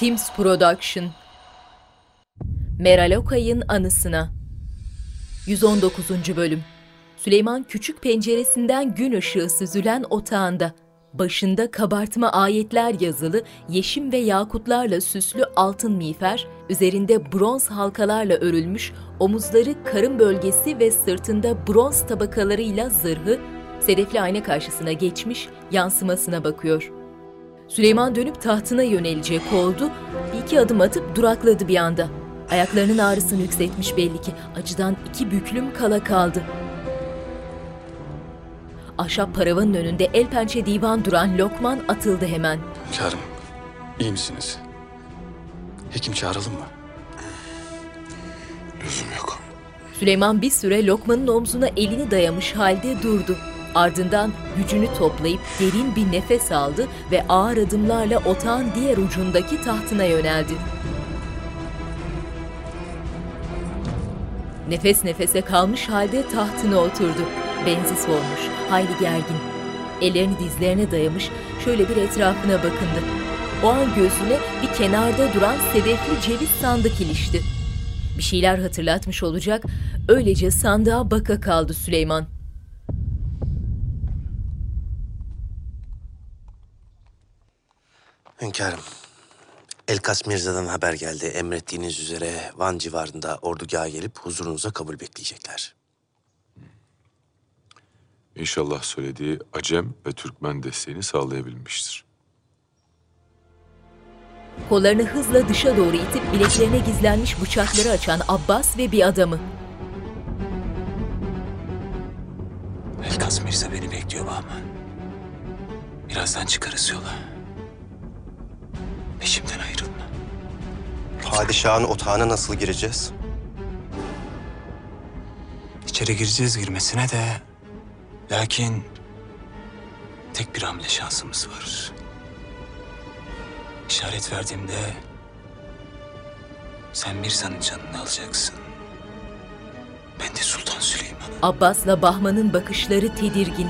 Teams Production Meral Okay'ın anısına 119. Bölüm Süleyman küçük penceresinden gün ışığı süzülen otağında. Başında kabartma ayetler yazılı, yeşim ve yakutlarla süslü altın miğfer, üzerinde bronz halkalarla örülmüş, omuzları karın bölgesi ve sırtında bronz tabakalarıyla zırhı, sedefli ayna karşısına geçmiş, yansımasına bakıyor. Süleyman dönüp tahtına yönelecek oldu, bir iki adım atıp durakladı bir anda. Ayaklarının ağrısını yükseltmiş belli ki, acıdan iki büklüm kala kaldı. Ahşap paravanın önünde el pençe divan duran Lokman atıldı hemen. Hünkârım, iyi misiniz? Hekim çağıralım mı? Lüzum yok. Süleyman bir süre Lokman'ın omzuna elini dayamış halde durdu. Ardından gücünü toplayıp derin bir nefes aldı ve ağır adımlarla otağın diğer ucundaki tahtına yöneldi. Nefes nefese kalmış halde tahtına oturdu. Benzi solmuş, hayli gergin. Ellerini dizlerine dayamış, şöyle bir etrafına bakındı. O an gözüne bir kenarda duran sedefli ceviz sandık ilişti. Bir şeyler hatırlatmış olacak, öylece sandığa baka kaldı Süleyman. Hünkârım, Elkas Mirza'dan haber geldi. Emrettiğiniz üzere Van civarında ordugaha gelip huzurunuza kabul bekleyecekler. İnşallah söylediği Acem ve Türkmen desteğini sağlayabilmiştir. Kollarını hızla dışa doğru itip bileklerine gizlenmiş bıçakları açan Abbas ve bir adamı. Elkas Mirza beni bekliyor Bahman. Birazdan çıkarız yola. Peşimden ayrılma. Padişahın otağına nasıl gireceğiz? İçeri gireceğiz girmesine de... Lakin... Tek bir hamle şansımız var. İşaret verdiğimde... Sen Mirza'nın canını alacaksın. Ben de Sultan Süleyman'ı. Abbas'la Bahman'ın bakışları tedirgin.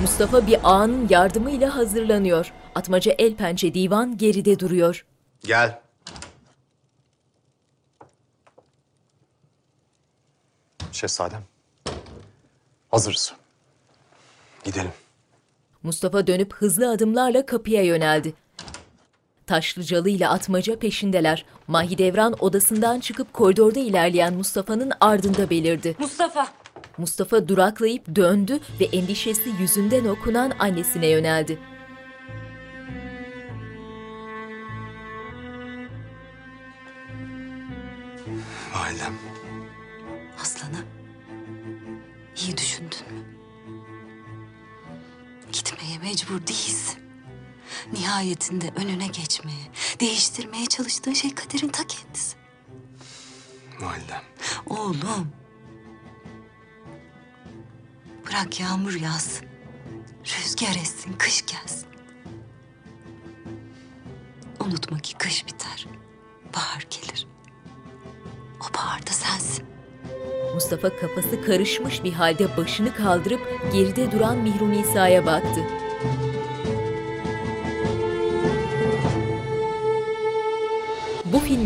Mustafa bir ağanın yardımıyla hazırlanıyor. Atmaca el pençe divan geride duruyor. Gel. Şehzadem. Hazırız. Gidelim. Mustafa dönüp hızlı adımlarla kapıya yöneldi. Taşlıcalı ile Atmaca peşindeler. Mahidevran odasından çıkıp koridorda ilerleyen Mustafa'nın ardında belirdi. Mustafa, Mustafa duraklayıp döndü ve endişesi yüzünden okunan annesine yöneldi. Validem. aslanım. İyi düşündün mü? Gitmeye mecbur değilsin. Nihayetinde önüne geçmeye, değiştirmeye çalıştığın şey kaderin ta kendisi. Validem. Oğlum. Bırak yağmur yağsın. Rüzgar essin, kış gelsin. Unutma ki kış biter. Bahar gelir. O bahar da sensin. Mustafa kafası karışmış bir halde başını kaldırıp geride duran Mihru Nisa'ya baktı.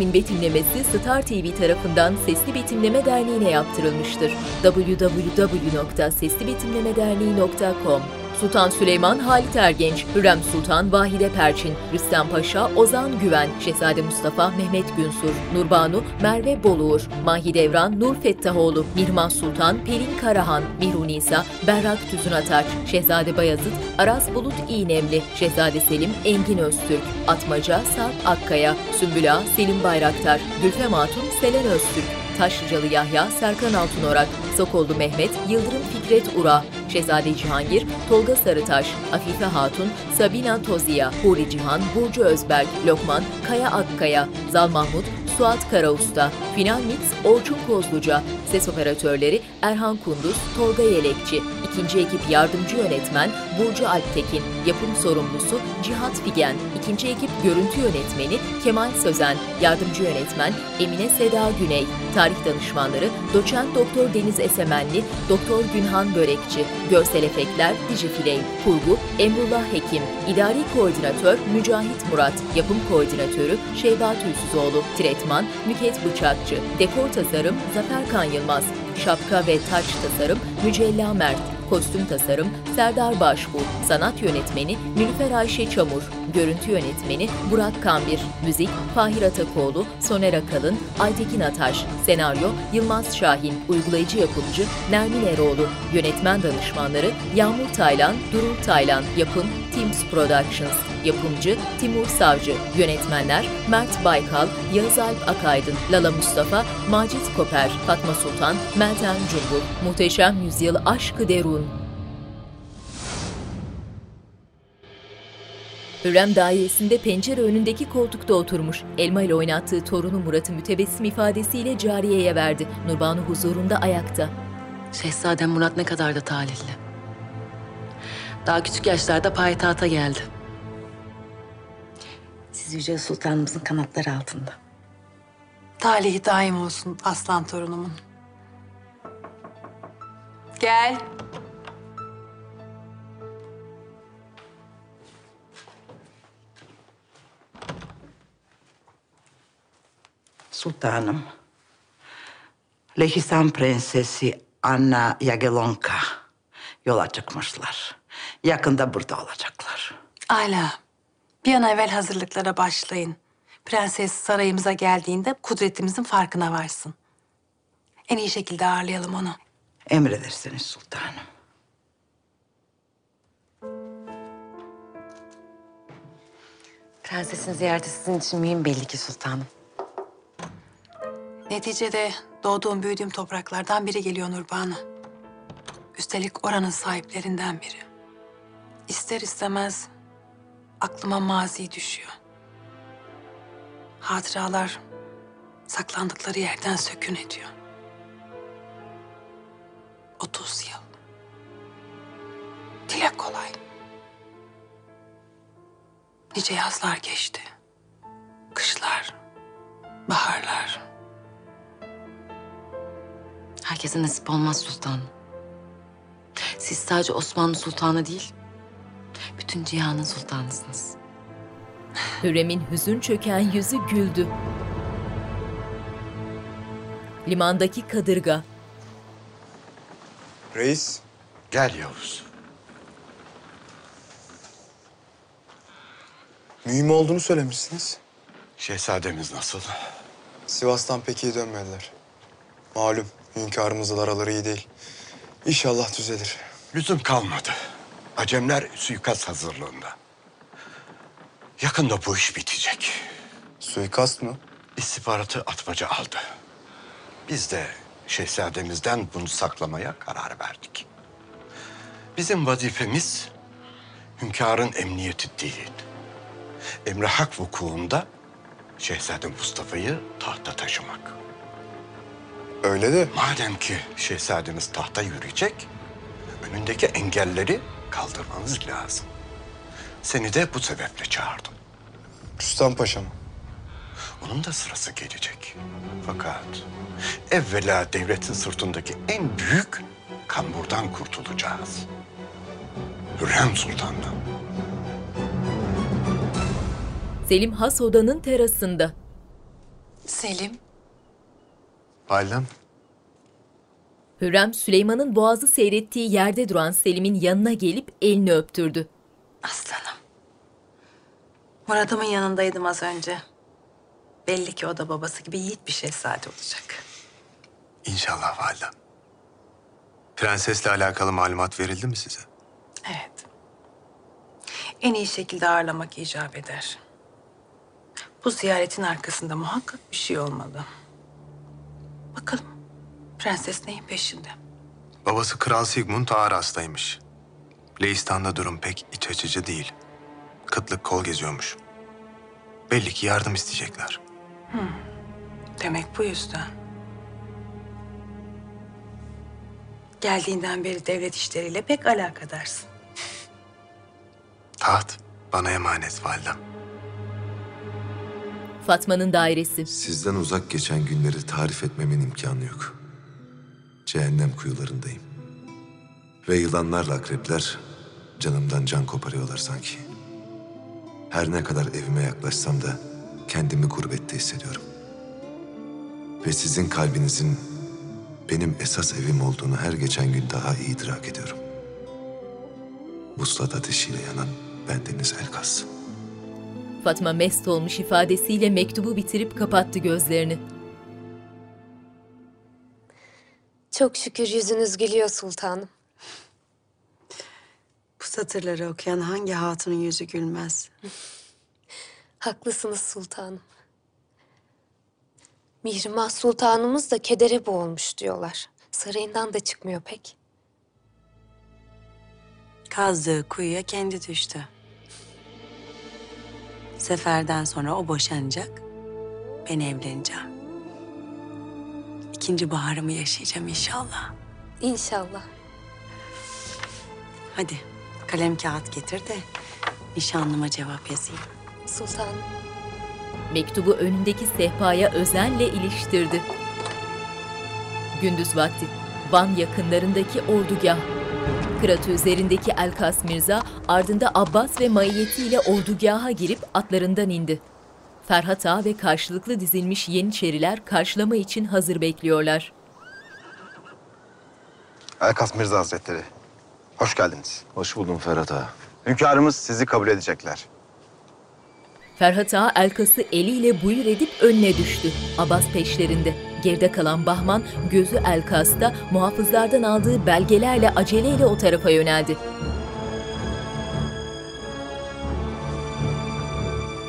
Filmin betimlemesi Star TV tarafından Sesli Betimleme Derneği'ne yaptırılmıştır. www.seslibetimlemederneği.com Sultan Süleyman Halit Ergenç, Hürrem Sultan Vahide Perçin, Rüstem Paşa Ozan Güven, Şehzade Mustafa Mehmet Günsur, Nurbanu Merve Boluğur, Mahidevran Nur Fettahoğlu, Mihrimah Sultan Pelin Karahan, Mihru Nisa Berrak Tüzün Ataç, Şehzade Bayazıt Aras Bulut İğnemli, Şehzade Selim Engin Öztürk, Atmaca Sarp Akkaya, Sümbüla Selim Bayraktar, Gülfem Hatun Selen Öztürk, Taşlıcalı Yahya, Serkan Altınorak, Sokollu Mehmet, Yıldırım Fikret Ura, Şehzade Cihangir, Tolga Sarıtaş, Afife Hatun, Sabina Toziya, Huri Cihan, Burcu Özberk, Lokman, Kaya Akkaya, Zal Mahmut, Suat Karausta, Final Mix Orçun Kozluca, ses operatörleri Erhan Kunduz, Tolga Yelekçi, ikinci ekip yardımcı yönetmen Burcu Alptekin, yapım sorumlusu Cihat Figen, ikinci ekip görüntü yönetmeni Kemal Sözen, yardımcı yönetmen Emine Seda Güney, tarih danışmanları Doçent Doktor Deniz Esemenli, Doktor Günhan Börekçi, görsel efektler Dijifiley, kurgu Emrullah Hekim, idari koordinatör Mücahit Murat, yapım koordinatörü Şeyba Tülsüzoğlu, tretman Nüket Bıçakçı, dekor tasarım Zafer Kan Yılmaz, şapka ve taç tasarım Mücella Mert, kostüm tasarım Serdar Başbu, sanat yönetmeni Nilüfer Ayşe Çamur, görüntü yönetmeni Burak Kambir, müzik Fahir Atakoğlu, Soner Akalın, Aytekin Ataş, senaryo Yılmaz Şahin, uygulayıcı yapımcı Nermin Eroğlu, yönetmen danışmanları Yağmur Taylan, Durul Taylan, yapım Teams Productions, yapımcı Timur Savcı, yönetmenler Mert Baykal, Yağız Alp Akaydın, Lala Mustafa, Macit Koper, Fatma Sultan, Meltem Cumbul, Muhteşem Yüzyıl Aşkı Derun. Hürrem dairesinde pencere önündeki koltukta oturmuş. Elma ile oynattığı torunu Murat'ı mütebessim ifadesiyle cariyeye verdi. Nurbanu huzurunda ayakta. Şehzadem Murat ne kadar da talihli. Daha küçük yaşlarda payitahta geldi. Siz Yüce Sultanımızın kanatları altında. Talihi daim olsun aslan torunumun. Gel. Sultanım. Lehistan Prensesi Anna Yagelonka yola çıkmışlar. Yakında burada olacaklar. Ala. Bir an evvel hazırlıklara başlayın. Prenses sarayımıza geldiğinde kudretimizin farkına varsın. En iyi şekilde ağırlayalım onu. Emredersiniz sultanım. Prensesin ziyareti sizin için mühim belli ki sultanım. Neticede doğduğum büyüdüğüm topraklardan biri geliyor Nurbanu. Üstelik oranın sahiplerinden biri. İster istemez aklıma mazi düşüyor. Hatıralar saklandıkları yerden sökün ediyor. 30 yıl. Dile kolay. Nice yazlar geçti. Kışlar, baharlar. Herkese nasip olmaz sultanım. Siz sadece Osmanlı Sultanı değil, bütün cihanın sultanısınız. Hürrem'in hüzün çöken yüzü güldü. Limandaki kadırga. Reis, Gel Yavuz. mühim olduğunu söylemişsiniz. Şehzademiz nasıl? Sivas'tan pek iyi dönmediler. Malum, hünkârımızla araları iyi değil. İnşallah düzelir. Lüzum kalmadı. Acemler suikast hazırlığında. Yakında bu iş bitecek. Suikast mı? İstihbaratı atmaca aldı. Biz de şehzademizden bunu saklamaya karar verdik. Bizim vazifemiz hünkârın emniyeti değil. Emre hak vukuunda Şehzade Mustafa'yı tahta taşımak. Öyle de Madem ki şehzademiz tahta yürüyecek, önündeki engelleri kaldırmanız lazım. Seni de bu sebeple çağırdım. Rüstem Paşa mı? Onun da sırası gelecek. Fakat evvela devletin sırtındaki en büyük kamburdan kurtulacağız. Hürrem Sultan'dan. Selim has odanın terasında. Selim, Validem. Hürrem Süleyman'ın boğazı seyrettiği yerde duran Selim'in yanına gelip elini öptürdü. aslanım. Murat'ımın yanındaydım az önce. Belli ki o da babası gibi yiğit bir şehzade olacak. İnşallah validem. Prensesle alakalı malumat verildi mi size? Evet. En iyi şekilde ağırlamak icap eder. Bu ziyaretin arkasında muhakkak bir şey olmalı. Bakalım prenses neyin peşinde? Babası Kral Sigmund ağır hastaymış. Leistan'da durum pek iç açıcı değil. Kıtlık kol geziyormuş. Belli ki yardım isteyecekler. Demek bu yüzden. Geldiğinden beri devlet işleriyle pek alakadarsın. Taht bana emanet validem. Fatma'nın dairesi. Sizden uzak geçen günleri tarif etmemin imkanı yok. Cehennem kuyularındayım. Ve yılanlarla akrepler canımdan can koparıyorlar sanki. Her ne kadar evime yaklaşsam da kendimi gurbette hissediyorum. Ve sizin kalbinizin benim esas evim olduğunu her geçen gün daha iyi idrak ediyorum. Vuslat ateşiyle yanan bendeniz Elkas. Fatma mest olmuş ifadesiyle mektubu bitirip kapattı gözlerini. Çok şükür yüzünüz gülüyor sultanım. Bu satırları okuyan hangi hatunun yüzü gülmez? Haklısınız sultanım. Mihrimah sultanımız da kedere boğulmuş diyorlar. Sarayından da çıkmıyor pek. Kazdığı kuyuya kendi düştü. Seferden sonra o boşanacak. Ben evleneceğim. İkinci baharımı yaşayacağım inşallah. İnşallah. Hadi kalem kağıt getir de nişanlıma cevap yazayım. Sultanım. Mektubu önündeki sehpaya özenle iliştirdi. Gündüz vakti Van yakınlarındaki ordugah. Kıratı üzerindeki Elkas Mirza ardında Abbas ve maiyetiyle ordugaha girip atlarından indi. Ferhat Ağa ve karşılıklı dizilmiş Yeniçeriler karşılama için hazır bekliyorlar. Elkas Mirza Hazretleri, hoş geldiniz. Hoş buldum Ferhat Ağa. Hünkârımız sizi kabul edecekler. Ferhat Ağa Elkas'ı eliyle buyur edip önüne düştü. Abbas peşlerinde. Geride kalan Bahman gözü Elkas'ta muhafızlardan aldığı belgelerle aceleyle o tarafa yöneldi.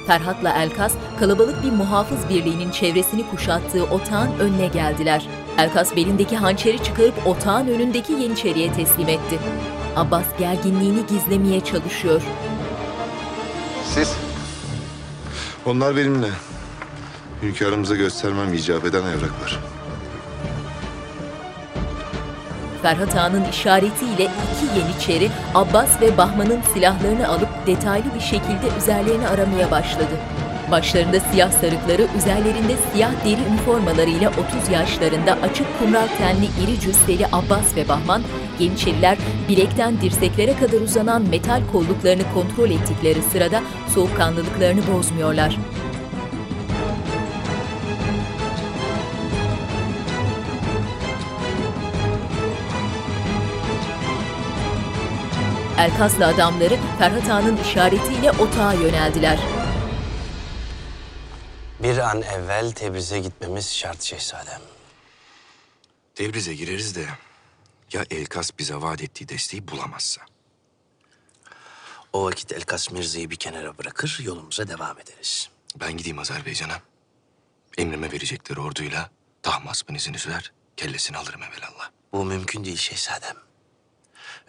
Ferhat'la Elkas kalabalık bir muhafız birliğinin çevresini kuşattığı otağın önüne geldiler. Elkas belindeki hançeri çıkarıp otağın önündeki Yeniçeri'ye teslim etti. Abbas gerginliğini gizlemeye çalışıyor. Siz? Onlar benimle. Hünkârımıza göstermem icap eden evraklar. Ferhat Ağa'nın işaretiyle iki Yeniçeri Abbas ve Bahman'ın silahlarını alıp detaylı bir şekilde üzerlerini aramaya başladı. Başlarında siyah sarıkları, üzerlerinde siyah deri üniformalarıyla 30 yaşlarında açık kumral tenli iri cüsseli Abbas ve Bahman, Yeniçeriler bilekten dirseklere kadar uzanan metal kolluklarını kontrol ettikleri sırada soğukkanlılıklarını bozmuyorlar. Elkaslı adamları Ferhat Ağa'nın işaretiyle otağa yöneldiler. Bir an evvel Tebriz'e gitmemiz şart şehzadem. Tebriz'e gireriz de ya Elkas bize vaat ettiği desteği bulamazsa? O vakit Elkas Mirza'yı bir kenara bırakır, yolumuza devam ederiz. Ben gideyim Azerbaycan'a. Emrime verecekleri orduyla Tahmasp'ın izini sürer, kellesini alırım evelallah. Bu mümkün değil şehzadem.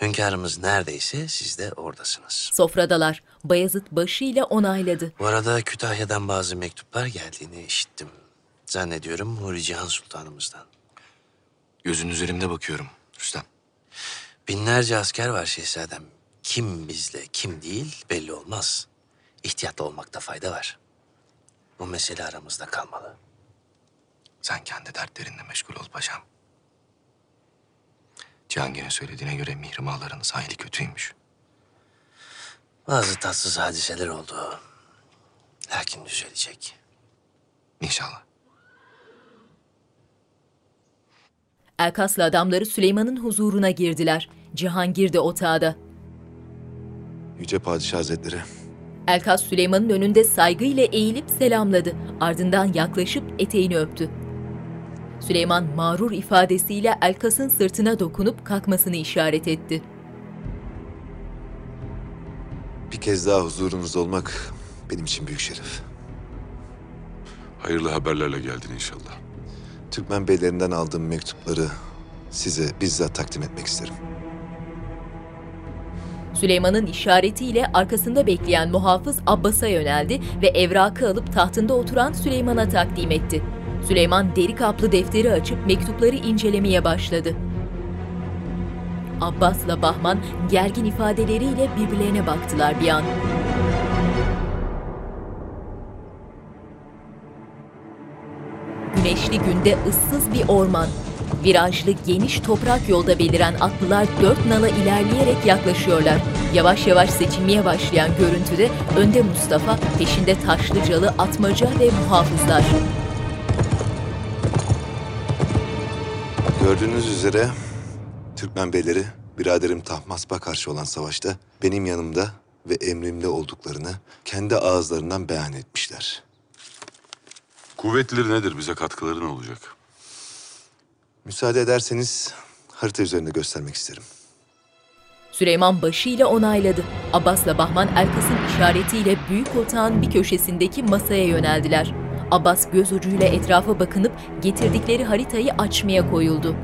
Hünkârımız neredeyse siz de oradasınız. Sofradalar. Bayezid başıyla onayladı. Bu arada Kütahya'dan bazı mektuplar geldiğini işittim. Zannediyorum Huri Cihan Sultanımızdan. Gözün üzerimde bakıyorum Rüstem. Binlerce asker var şehzadem. Kim bizle, kim değil belli olmaz. İhtiyatlı olmakta fayda var. Bu mesele aramızda kalmalı. Sen kendi dertlerinle meşgul ol paşam. Cihangir'in söylediğine göre mihrimahlarınız hayli kötüymüş. Bazı tatsız hadiseler oldu. Lakin düzelecek. İnşallah. Elkaslı adamları Süleyman'ın huzuruna girdiler. Cihangir de otağda. Yüce Padişah Hazretleri, Elkas Süleyman'ın önünde saygıyla eğilip selamladı. Ardından yaklaşıp eteğini öptü. Süleyman mağrur ifadesiyle Elkas'ın sırtına dokunup kalkmasını işaret etti. bir kez daha huzurunuzda olmak benim için büyük şeref. Hayırlı haberlerle geldin inşallah. Türkmen beylerinden aldığım mektupları size bizzat takdim etmek isterim. Süleyman'ın işaretiyle arkasında bekleyen muhafız Abbas'a yöneldi ve evrakı alıp tahtında oturan Süleyman'a takdim etti. Süleyman deri kaplı defteri açıp mektupları incelemeye başladı. Abbas'la Bahman gergin ifadeleriyle birbirlerine baktılar bir an. Güneşli günde ıssız bir orman. Virajlı geniş toprak yolda beliren atlılar dört nala ilerleyerek yaklaşıyorlar. Yavaş yavaş seçilmeye başlayan görüntüde önde Mustafa, peşinde Taşlıcalı, Atmaca ve muhafızlar. Gördüğünüz üzere Türkmen beyleri biraderim Tahmasp'a karşı olan savaşta benim yanımda ve emrimde olduklarını kendi ağızlarından beyan etmişler. Kuvvetleri nedir? Bize katkıları ne olacak? Müsaade ederseniz harita üzerinde göstermek isterim. Süleyman başıyla onayladı. Abbas'la Bahman Elkas'ın işaretiyle büyük otağın bir köşesindeki masaya yöneldiler. Abbas göz ucuyla etrafa bakınıp getirdikleri haritayı açmaya koyuldu.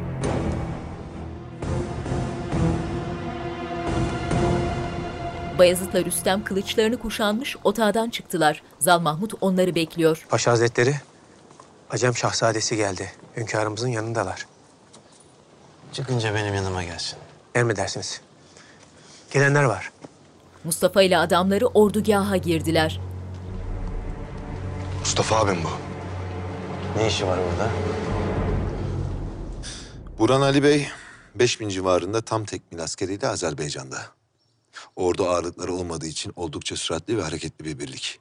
Bayezid'le Rüstem kılıçlarını kuşanmış otağdan çıktılar. Zal Mahmut onları bekliyor. Paşa Hazretleri, Acem Şahzadesi geldi. Hünkârımızın yanındalar. Çıkınca benim yanıma gelsin. Emredersiniz. Gelenler var. Mustafa ile adamları ordugaha girdiler. Mustafa abim bu. Ne işi var burada? Burhan Ali Bey 5000 civarında tam tekmil askeriyle Azerbaycan'da. Ordu ağırlıkları olmadığı için oldukça süratli ve hareketli bir birlik.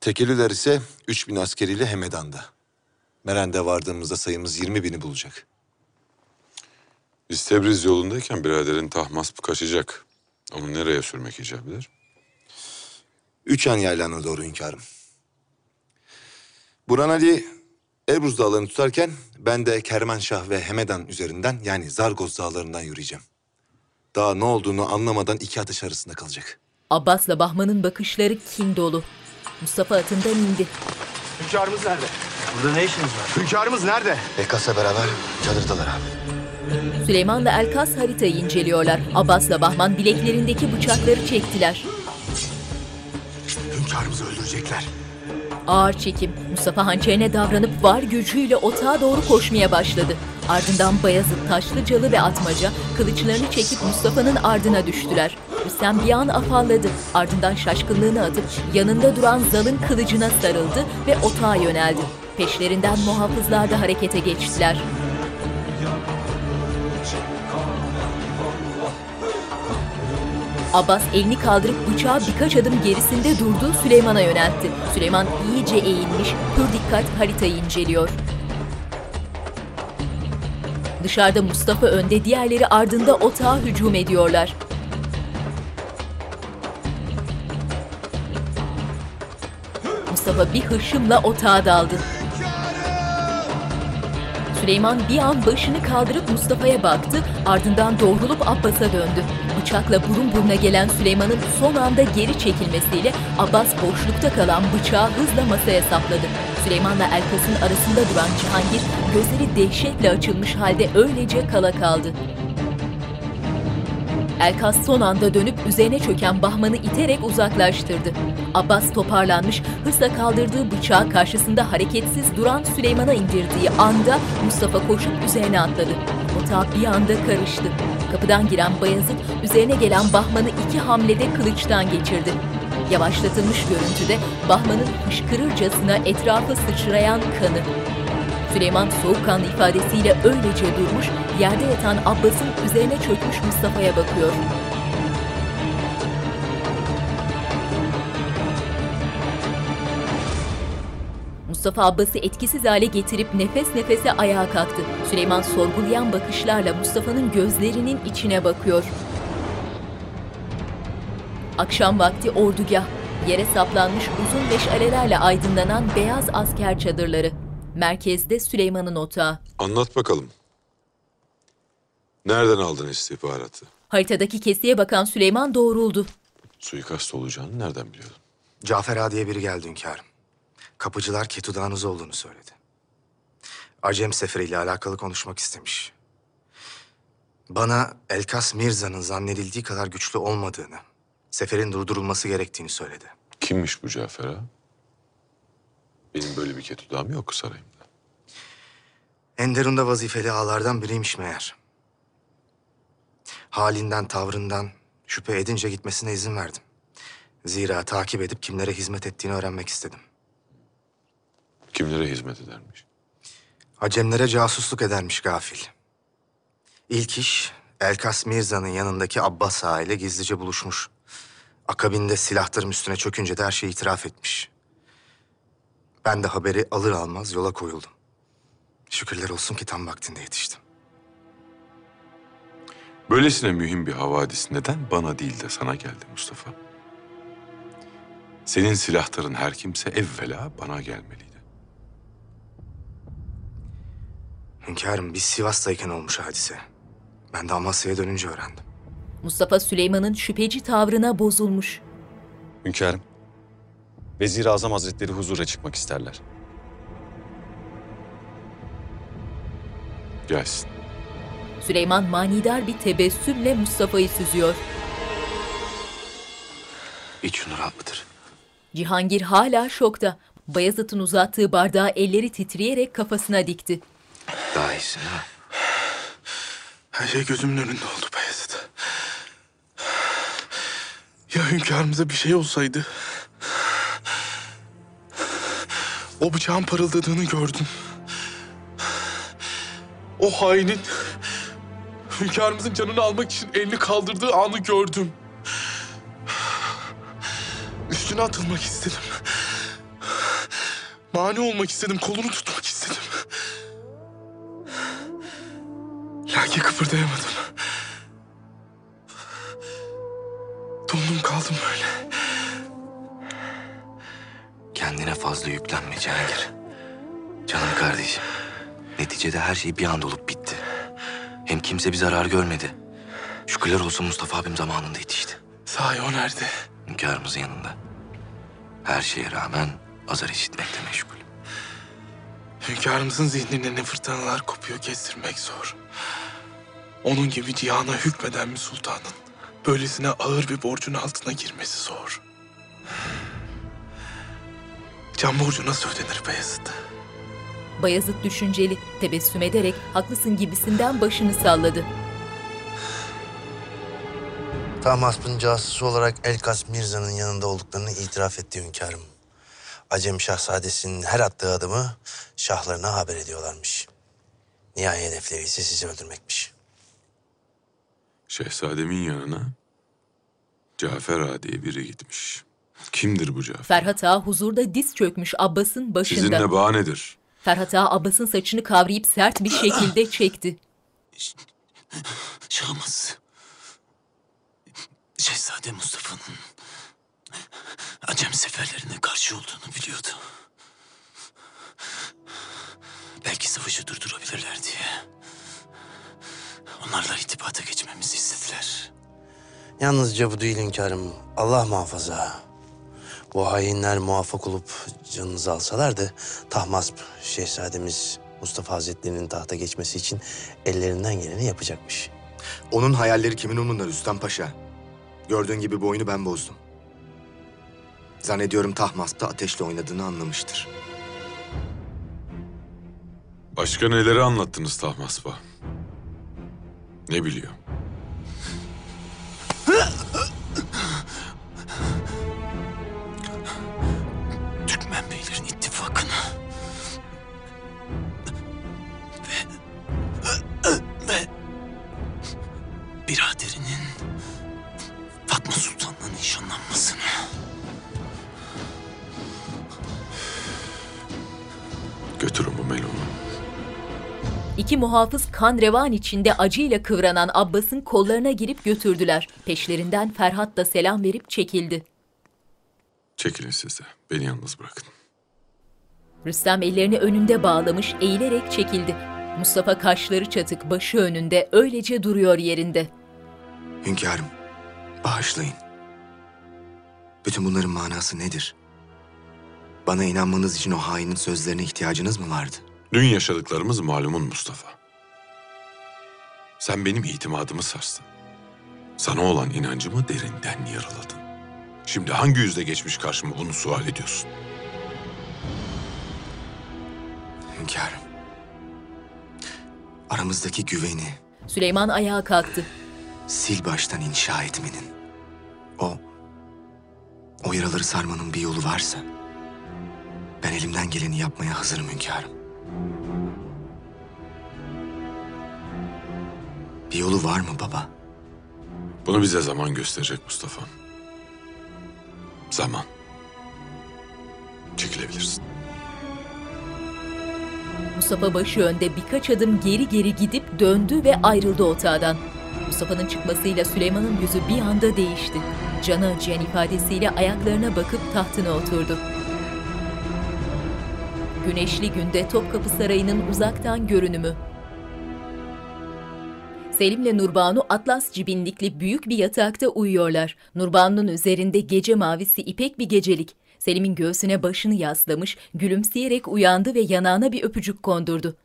Tekeliler ise 3000 askeriyle Hemedan'da. Meren'de vardığımızda sayımız 20 bini bulacak. Biz Tebriz yolundayken biraderin Tahmasp kaçacak. Onu nereye sürmek icap eder? Üçen yaylağına doğru hünkârım. Burhan Ali Elbruz dağlarını tutarken ben de Kermanşah ve Hemedan üzerinden yani Zargoz dağlarından yürüyeceğim. Daha ne olduğunu anlamadan iki ateş arasında kalacak. Abbas'la Bahman'ın bakışları kin dolu. Mustafa atından indi. Hünkârımız nerede? Burada ne işiniz var? Hünkârımız nerede? Bekas'la beraber çadırdalar abi. Süleyman'la Elkas haritayı inceliyorlar. Abbas'la Bahman bileklerindeki bıçakları çektiler. Hünkârımızı öldürecekler. Ağır çekim. Mustafa hançerine davranıp var gücüyle otağa doğru koşmaya başladı. Ardından Bayazıt, Taşlıcalı ve Atmaca kılıçlarını çekip Mustafa'nın ardına düştüler. Rüstem bir an afalladı. Ardından şaşkınlığını atıp yanında duran Zal'ın kılıcına sarıldı ve otağa yöneldi. Peşlerinden muhafızlar da harekete geçtiler. Abbas elini kaldırıp bıçağı birkaç adım gerisinde durduğu Süleyman'a yöneltti. Süleyman iyice eğilmiş, pür dikkat haritayı inceliyor. Dışarıda Mustafa önde, diğerleri ardında otağa hücum ediyorlar. Mustafa bir hırşımla otağa daldı. Süleyman bir an başını kaldırıp Mustafa'ya baktı, ardından doğrulup Abbas'a döndü. Bıçakla burun buruna gelen Süleyman'ın son anda geri çekilmesiyle Abbas boşlukta kalan bıçağı hızla masaya sapladı. Süleyman'la Elkas'ın arasında duran Cihangir gözleri dehşetle açılmış halde öylece kala kaldı. Elkas son anda dönüp üzerine çöken Bahman'ı iterek uzaklaştırdı. Abbas toparlanmış, hırsla kaldırdığı bıçağı karşısında hareketsiz duran Süleyman'a indirdiği anda Mustafa koşup üzerine atladı. Otağı bir anda karıştı. Kapıdan giren Bayezid üzerine gelen Bahman'ı iki hamlede kılıçtan geçirdi. Yavaşlatılmış görüntüde Bahman'ın fışkırırcasına etrafa sıçrayan kanı. Süleyman soğukkanlı ifadesiyle öylece durmuş, yerde yatan Abbas'ın üzerine çökmüş Mustafa'ya bakıyor. Mustafa Abbas'ı etkisiz hale getirip nefes nefese ayağa kalktı. Süleyman sorgulayan bakışlarla Mustafa'nın gözlerinin içine bakıyor. Akşam vakti ordugah, yere saplanmış uzun meşalelerle aydınlanan beyaz asker çadırları. Merkezde Süleyman'ın otağı. Anlat bakalım. Nereden aldın istihbaratı? Haritadaki kesiye bakan Süleyman doğruldu. Suikast olacağını nereden biliyordun? Cafer Ağa diye biri geldi hünkârım. Kapıcılar Ketudağ'ınız olduğunu söyledi. Acem seferiyle alakalı konuşmak istemiş. Bana Elkas Mirza'nın zannedildiği kadar güçlü olmadığını, seferin durdurulması gerektiğini söyledi. Kimmiş bu Cafer? Benim böyle bir ketudağım yok sarayımda. Enderun'da vazifeli ağalardan biriymiş meğer. Halinden, tavrından şüphe edince gitmesine izin verdim. Zira takip edip kimlere hizmet ettiğini öğrenmek istedim. Kimlere hizmet edermiş? Acemlere casusluk edermiş gafil. İlk iş Elkas Mirza'nın yanındaki Abbas Ağa ile gizlice buluşmuş. Akabinde silahlarım üstüne çökünce de her şeyi itiraf etmiş. Ben de haberi alır almaz yola koyuldum. Şükürler olsun ki tam vaktinde yetiştim. Böylesine mühim bir havadis neden bana değil de sana geldi Mustafa? Senin silahların her kimse evvela bana gelmeliydi. Hünkârım biz Sivas'tayken olmuş hadise. Ben de Amasya'ya dönünce öğrendim. Mustafa Süleyman'ın şüpheci tavrına bozulmuş. Hünkârım, Vezir-i Azam Hazretleri huzura çıkmak isterler. Gelsin. Süleyman manidar bir tebessümle Mustafa'yı süzüyor. İç şunu rahat mıdır? Cihangir hala şokta. Bayezid'in uzattığı bardağı elleri titreyerek kafasına dikti. Daha iyisin ha? Her şey gözümün önünde oldu Bayezid. Ya hünkârımıza bir şey olsaydı? O bıçağın parıldadığını gördüm. O hainin hünkârımızın canını almak için elini kaldırdığı anı gördüm. Üstüne atılmak istedim. Mani olmak istedim, kolunu tutmak istedim. Lakin kıpırdayamadım. Dondum kaldım böyle. Kendine fazla yüklenme Cihangir. Canım kardeşim. Neticede her şey bir anda olup bitti. Hem kimse bir zarar görmedi. Şükürler olsun Mustafa abim zamanında yetişti. Sahi o nerede? Hünkârımızın yanında. Her şeye rağmen azar işitmekte meşgul. Hünkârımızın zihninde ne fırtınalar kopuyor kestirmek zor. Onun gibi cihana hükmeden bir sultanın böylesine ağır bir borcun altına girmesi zor. Can borcu nasıl ödenir Beyazıt? Bayezid düşünceli, tebessüm ederek haklısın gibisinden başını salladı. Tahmasp'ın casusu olarak Elkas Mirza'nın yanında olduklarını itiraf etti hünkârım. Acem Şahzadesi'nin her attığı adımı şahlarına haber ediyorlarmış. Nihai hedefleri ise sizi öldürmekmiş. Şehzademin yanına Cafer Ağa diye biri gitmiş. Kimdir bu Cafer? Ferhat Ağa huzurda diz çökmüş Abbas'ın başında. Sizin ne bahanedir? Ferhat Ağa Abbas'ın saçını kavrayıp sert bir şekilde çekti. Şahımız Şehzade Mustafa'nın Acem seferlerine karşı olduğunu biliyordu. Belki savaşı durdurabilirler diye. Onlarla irtibata geçmemizi istediler. Yalnızca bu değil hünkârım. Allah muhafaza. Bu hainler muvaffak olup canınızı alsalardı... ...Tahmasp şehzademiz Mustafa Hazretleri'nin tahta geçmesi için ellerinden geleni yapacakmış. Onun hayalleri kimin umrunda Rüstem Paşa? Gördüğün gibi bu oyunu ben bozdum. Zannediyorum Tahmasp'ta ateşle oynadığını anlamıştır. Başka neleri anlattınız Tahmasp'a? Ne biliyor? Muhafız kan revan içinde acıyla kıvranan Abbas'ın kollarına girip götürdüler. Peşlerinden Ferhat da selam verip çekildi. Çekilin siz de. Beni yalnız bırakın. Rüstem ellerini önünde bağlamış, eğilerek çekildi. Mustafa kaşları çatık, başı önünde, öylece duruyor yerinde. Hünkârım, bağışlayın. Bütün bunların manası nedir? Bana inanmanız için o hainin sözlerine ihtiyacınız mı vardı? Dün yaşadıklarımız malumun Mustafa. Sen benim itimadımı sarstın. Sana olan inancımı derinden yaraladın. Şimdi hangi yüzle geçmiş karşıma bunu sual ediyorsun? hünkârım. Aramızdaki güveni Süleyman ayağa kalktı. sil baştan inşa etmenin, o, o yaraları sarmanın bir yolu varsa, ben elimden geleni yapmaya hazırım hünkârım. Bir yolu var mı baba? Bunu bize zaman gösterecek Mustafa. Zaman. Çekilebilirsin. Mustafa başı önde birkaç adım geri geri gidip döndü ve ayrıldı otağdan. Mustafa'nın çıkmasıyla Süleyman'ın yüzü bir anda değişti. Canı acıyan ifadesiyle ayaklarına bakıp tahtına oturdu. Güneşli günde Topkapı Sarayı'nın uzaktan görünümü. Selim'le Nurbanu atlas cibinlikli büyük bir yatakta uyuyorlar. Nurbanu'nun üzerinde gece mavisi ipek bir gecelik. Selim'in göğsüne başını yaslamış, gülümseyerek uyandı ve yanağına bir öpücük kondurdu.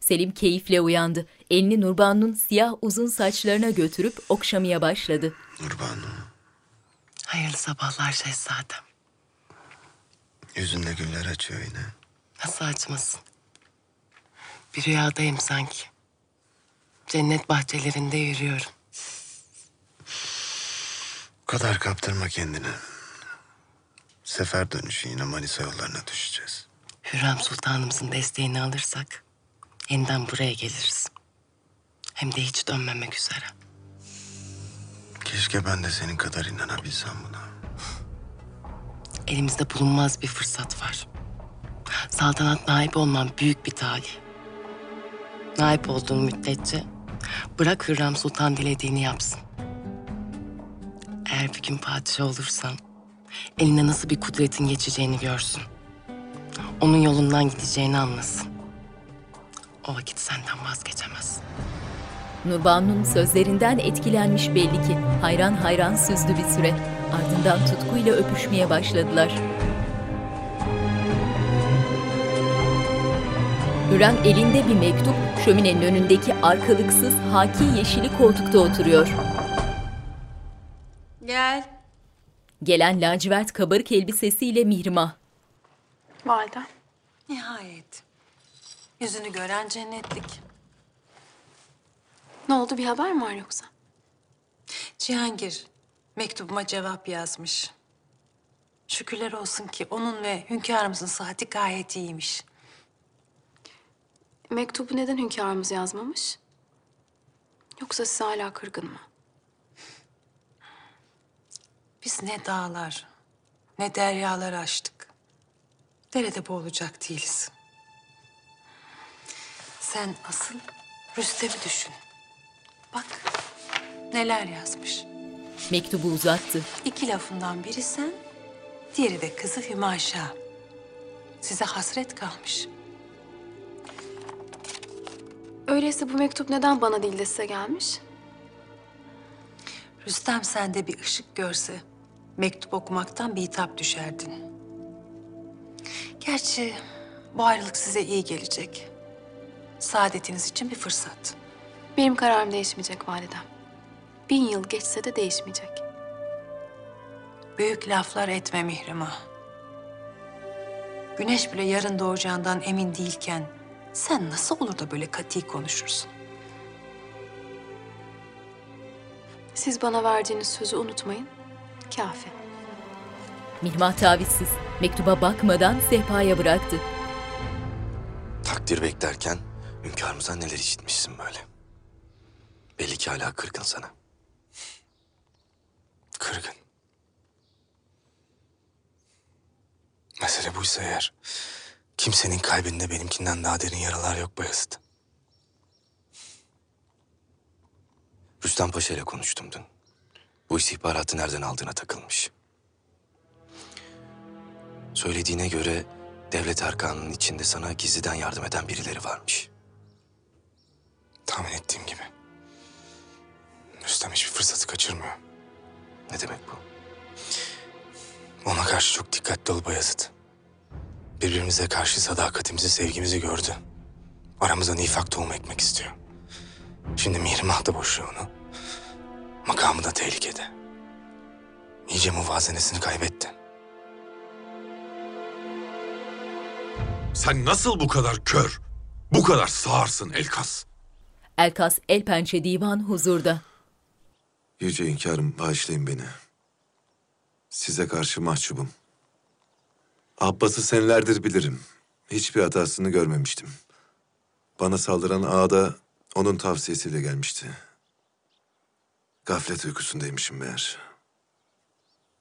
Selim keyifle uyandı. Elini Nurbanu'nun siyah uzun saçlarına götürüp okşamaya başladı. Hayırlı sabahlar şehzadem. Yüzünde güller açıyor yine. Nasıl açmasın? Bir rüyadayım sanki. Cennet bahçelerinde yürüyorum. Bu kadar kaptırma kendini. Sefer dönüşü yine Manisa yollarına düşeceğiz. Hürrem Sultanımızın desteğini alırsak yeniden buraya geliriz. Hem de hiç dönmemek üzere. Keşke ben de senin kadar inanabilsem buna. Elimizde bulunmaz bir fırsat var. Saltanat naip olmam büyük bir talih. Naip olduğun müddetçe bırak Hürrem Sultan dilediğini yapsın. Eğer bir gün padişah olursan eline nasıl bir kudretin geçeceğini görsün. Onun yolundan gideceğini anlasın. O vakit senden vazgeçemez. Nurbanu'nun sözlerinden etkilenmiş belli ki. Hayran hayran süzdü bir süre. Ardından tutkuyla öpüşmeye başladılar. Hürrem elinde bir mektup, şöminenin önündeki arkalıksız haki yeşili koltukta oturuyor. Gel. Gelen lacivert kabarık elbisesiyle Mihrimah. Validem. Nihayet. Yüzünü gören cennetlik. Ne oldu bir haber mi var yoksa? Cihangir mektubuma cevap yazmış. Şükürler olsun ki onun ve hünkârımızın sıhhati gayet iyiymiş. Mektubu neden hünkârımız yazmamış? Yoksa size hala kırgın mı? Biz ne dağlar, ne deryalar aştık. Derede boğulacak değiliz. Sen asıl Rüstem'i düşün. Bak neler yazmış. Mektubu uzattı. İki lafından biri sen, diğeri de kızı Hümaşa. Size hasret kalmış. Öyleyse bu mektup neden bana değil de size gelmiş? Rüstem sende bir ışık görse, mektup okumaktan bir hitap düşerdin. Gerçi bu ayrılık size iyi gelecek. Saadetiniz için bir fırsat. Benim kararım değişmeyecek validem. Bin yıl geçse de değişmeyecek. Büyük laflar etme Mihrimah. Güneş bile yarın doğacağından emin değilken sen nasıl olur da böyle kati konuşursun? Siz bana verdiğiniz sözü unutmayın. Kafi. Mihrimah tavizsiz. Mektuba bakmadan sehpaya bıraktı. Takdir beklerken hünkârımıza neler işitmişsin böyle. Belli ki hala kırgın sana. Kırgın. Mesele buysa eğer... ...kimsenin kalbinde benimkinden daha derin yaralar yok Bayezid. Rüstem Paşa ile konuştum dün. Bu istihbaratı nereden aldığına takılmış. Söylediğine göre devlet erkanının içinde sana gizliden yardım eden birileri varmış. Tahmin ettiğim gibi. Rüstem hiçbir fırsatı kaçırmıyor. Ne demek bu? Ona karşı çok dikkatli ol Bayezid. Birbirimize karşı sadakatimizi, sevgimizi gördü. Aramıza nifak tohumu ekmek istiyor. Şimdi Mihrimah da boşuyor onu. Makamı da tehlikede. İyice muvazenesini kaybetti. Sen nasıl bu kadar kör, bu kadar sağırsın Elkas? Elkas el pençe divan huzurda. Yüce hünkârım bağışlayın beni. Size karşı mahcubum. Abbas'ı senelerdir bilirim. Hiçbir hatasını görmemiştim. Bana saldıran ağa onun tavsiyesiyle gelmişti. Gaflet uykusundaymışım meğer.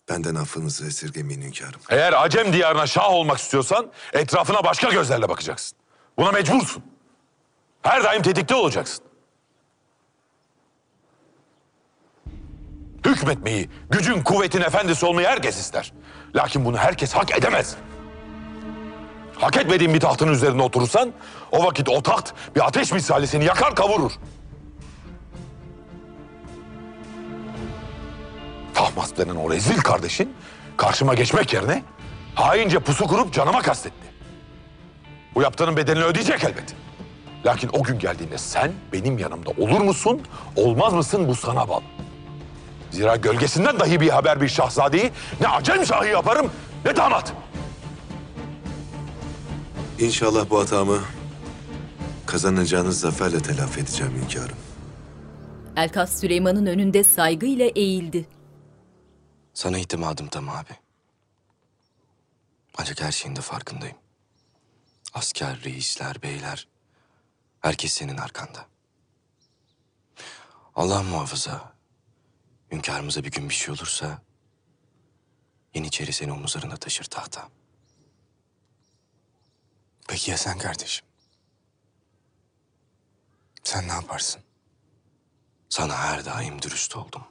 Benden affınızı esirgemeyin hünkârım. Eğer Acem diyarına şah olmak istiyorsan etrafına başka gözlerle bakacaksın. Buna mecbursun. Her daim tetikte olacaksın. Hükmetmeyi, gücün, kuvvetin efendisi olmayı herkes ister. Lakin bunu herkes hak edemez. Hak etmediğin bir tahtın üzerinde oturursan, o vakit o taht bir ateş misali seni yakar kavurur. Tahmas denen o rezil kardeşin karşıma geçmek yerine haince pusu kurup canıma kastetti. Bu yaptığının bedelini ödeyecek elbet. Lakin o gün geldiğinde sen benim yanımda olur musun, olmaz mısın bu sana bağlı. Zira gölgesinden dahi bir haber bir şahzadeyi ne acem şahı yaparım ne damat. İnşallah bu hatamı kazanacağınız zaferle telafi edeceğim hünkârım. Elkas Süleyman'ın önünde saygıyla eğildi. Sana itimadım tam abi. Ancak her şeyin de farkındayım. Asker, reisler, beyler... Herkes senin arkanda. Allah muhafaza. Hünkârımıza bir gün bir şey olursa... Yeniçeri seni omuzlarında taşır tahta. Peki ya sen kardeşim? Sen ne yaparsın? Sana her daim dürüst oldum.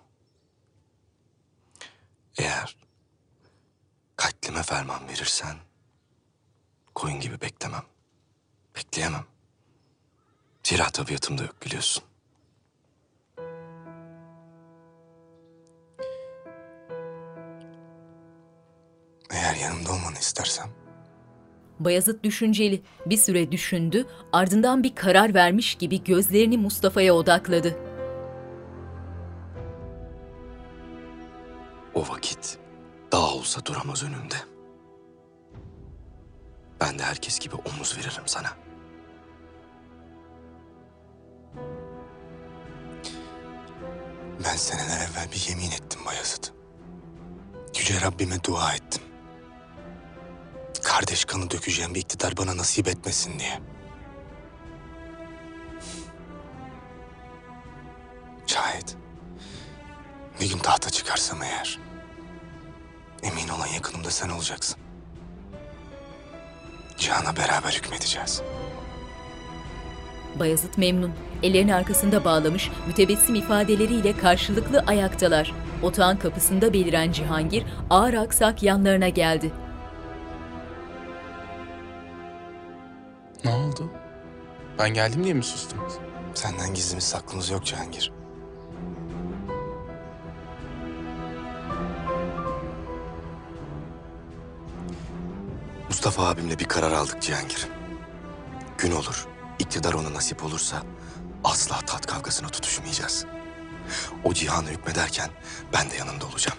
Eğer katlime ferman verirsen koyun gibi beklemem. Bekleyemem. Zira tabiatımda yok biliyorsun. Eğer yanımda olmanı istersem Bayezid düşünceli. Bir süre düşündü, ardından bir karar vermiş gibi gözlerini Mustafa'ya odakladı. O vakit dağ olsa duramaz önümde. Ben de herkes gibi omuz veririm sana. ben seneler evvel bir yemin ettim Bayezid. Yüce Rabbime dua ettim. Kardeş kanı dökeceğim bir iktidar bana nasip etmesin diye. Şayet bir gün tahta çıkarsam eğer emin olan yakınımda sen olacaksın. Cihana beraber hükmedeceğiz. Bayezid memnun. Ellerini arkasında bağlamış, mütebessim ifadeleriyle karşılıklı ayaktalar. Otağın kapısında beliren Cihangir ağır aksak yanlarına geldi. Ne oldu? Ben geldim diye mi sustunuz? Senden gizlimiz saklımız yok Cihangir. Mustafa abimle bir karar aldık Cihangir. Gün olur, iktidar ona nasip olursa asla tat kavgasına tutuşmayacağız. O cihana hükmederken ben de yanında olacağım.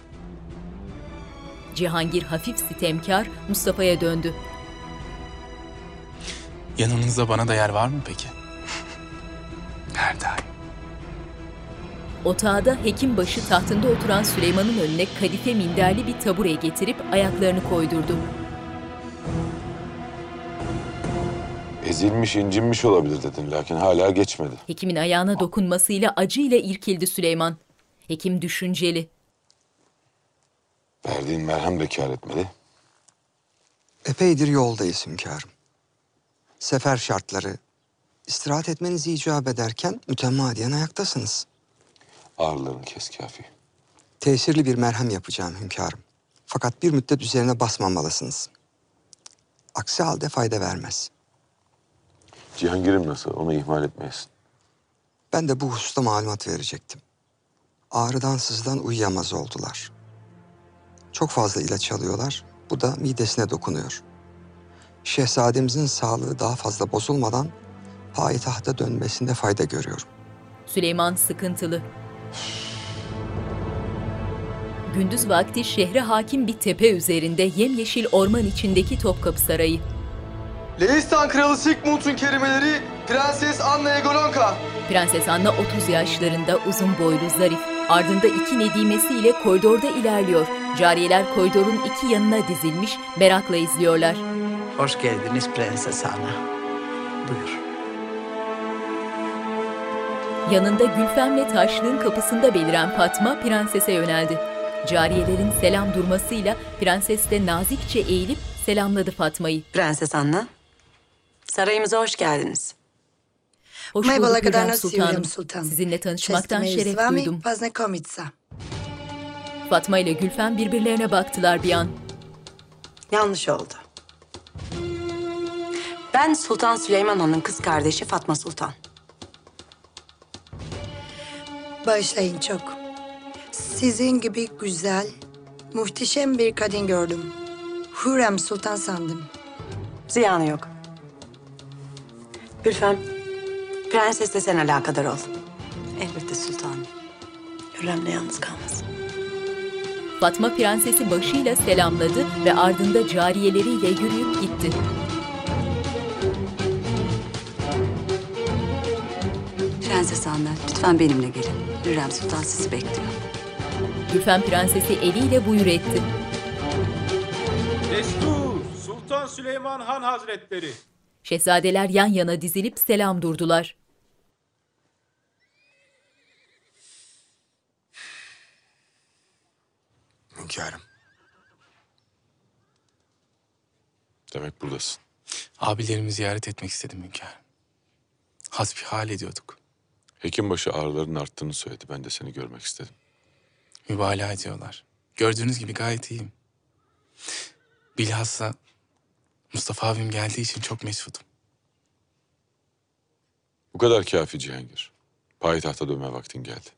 Cihangir hafif sitemkar Mustafa'ya döndü. Yanınızda bana da yer var mı peki? Her daim. Otağda hekimbaşı tahtında oturan Süleyman'ın önüne kadife minderli bir tabure getirip ayaklarını koydurdu. Ezilmiş, incinmiş olabilir dedin lakin hala geçmedi. Hekimin ayağına dokunmasıyla acıyla irkildi Süleyman. Hekim düşünceli. Verdiğin merhem de kâr etmedi. Epeydir yoldayız hünkârım. Sefer şartları, istirahat etmeniz icap ederken mütemadiyen ayaktasınız. Ağrılarını kes kafi. Tesirli bir merhem yapacağım hünkârım. Fakat bir müddet üzerine basmamalısınız. Aksi halde fayda vermez. Cihangir'im nasıl? Onu ihmal etmeyesin. Ben de bu hususta malumat verecektim. Ağrıdan sızdan uyuyamaz oldular. Çok fazla ilaç alıyorlar. Bu da midesine dokunuyor. Şehzademizin sağlığı daha fazla bozulmadan payitahta dönmesinde fayda görüyorum. Süleyman sıkıntılı. Gündüz vakti şehre hakim bir tepe üzerinde yemyeşil orman içindeki Topkapı Sarayı. Leistan Kralı Sigmund'un kelimeleri Prenses Anna Egolonka. Prenses Anna 30 yaşlarında uzun boylu zarif. Ardında iki nedimesiyle koridorda ilerliyor. Cariyeler koridorun iki yanına dizilmiş merakla izliyorlar. Hoş geldiniz Prenses Anna. Buyur. Yanında Gülfem'le taşlığın kapısında beliren Fatma prensese yöneldi. Cariyelerin selam durmasıyla prenses de nazikçe eğilip selamladı Fatma'yı. Prenses Anna, sarayımıza hoş geldiniz. Hoş Моя bulduk Hürrem благодарность Sultanım. Юлиям Султан. Sizinle tanışmaktan Честь имею с şeref вами duydum. познакомиться. Fatma ile Gülfem birbirlerine baktılar bir an. Yanlış oldu. Ben Sultan Süleyman Han'ın kız kardeşi Fatma Sultan. Bağışlayın çok. Sizin gibi güzel, muhteşem bir kadın gördüm. Hürrem Sultan sandım. Ziyanı yok. Gülfem, prensesle sen alakadar ol. Elbette sultanım. Hürrem'le yalnız kalmasın. Fatma prensesi başıyla selamladı ve ardında cariyeleriyle yürüyüp gitti. Prenses Anna, lütfen benimle gelin. Hürrem Sultan sizi bekliyor. Gülfem prensesi eliyle buyur etti. Destur, Sultan Süleyman Han Hazretleri. Şehzadeler yan yana dizilip selam durdular. Hünkârım. Demek buradasın. Abilerimi ziyaret etmek istedim hünkârım. Hasbihal ediyorduk. Hekimbaşı ağrıların arttığını söyledi. Ben de seni görmek istedim. Mübalağa ediyorlar. Gördüğünüz gibi gayet iyiyim. Bilhassa Mustafa abim geldiği için çok mesudum. Bu kadar kafi Cihangir. Payitahta dönme vaktin geldi.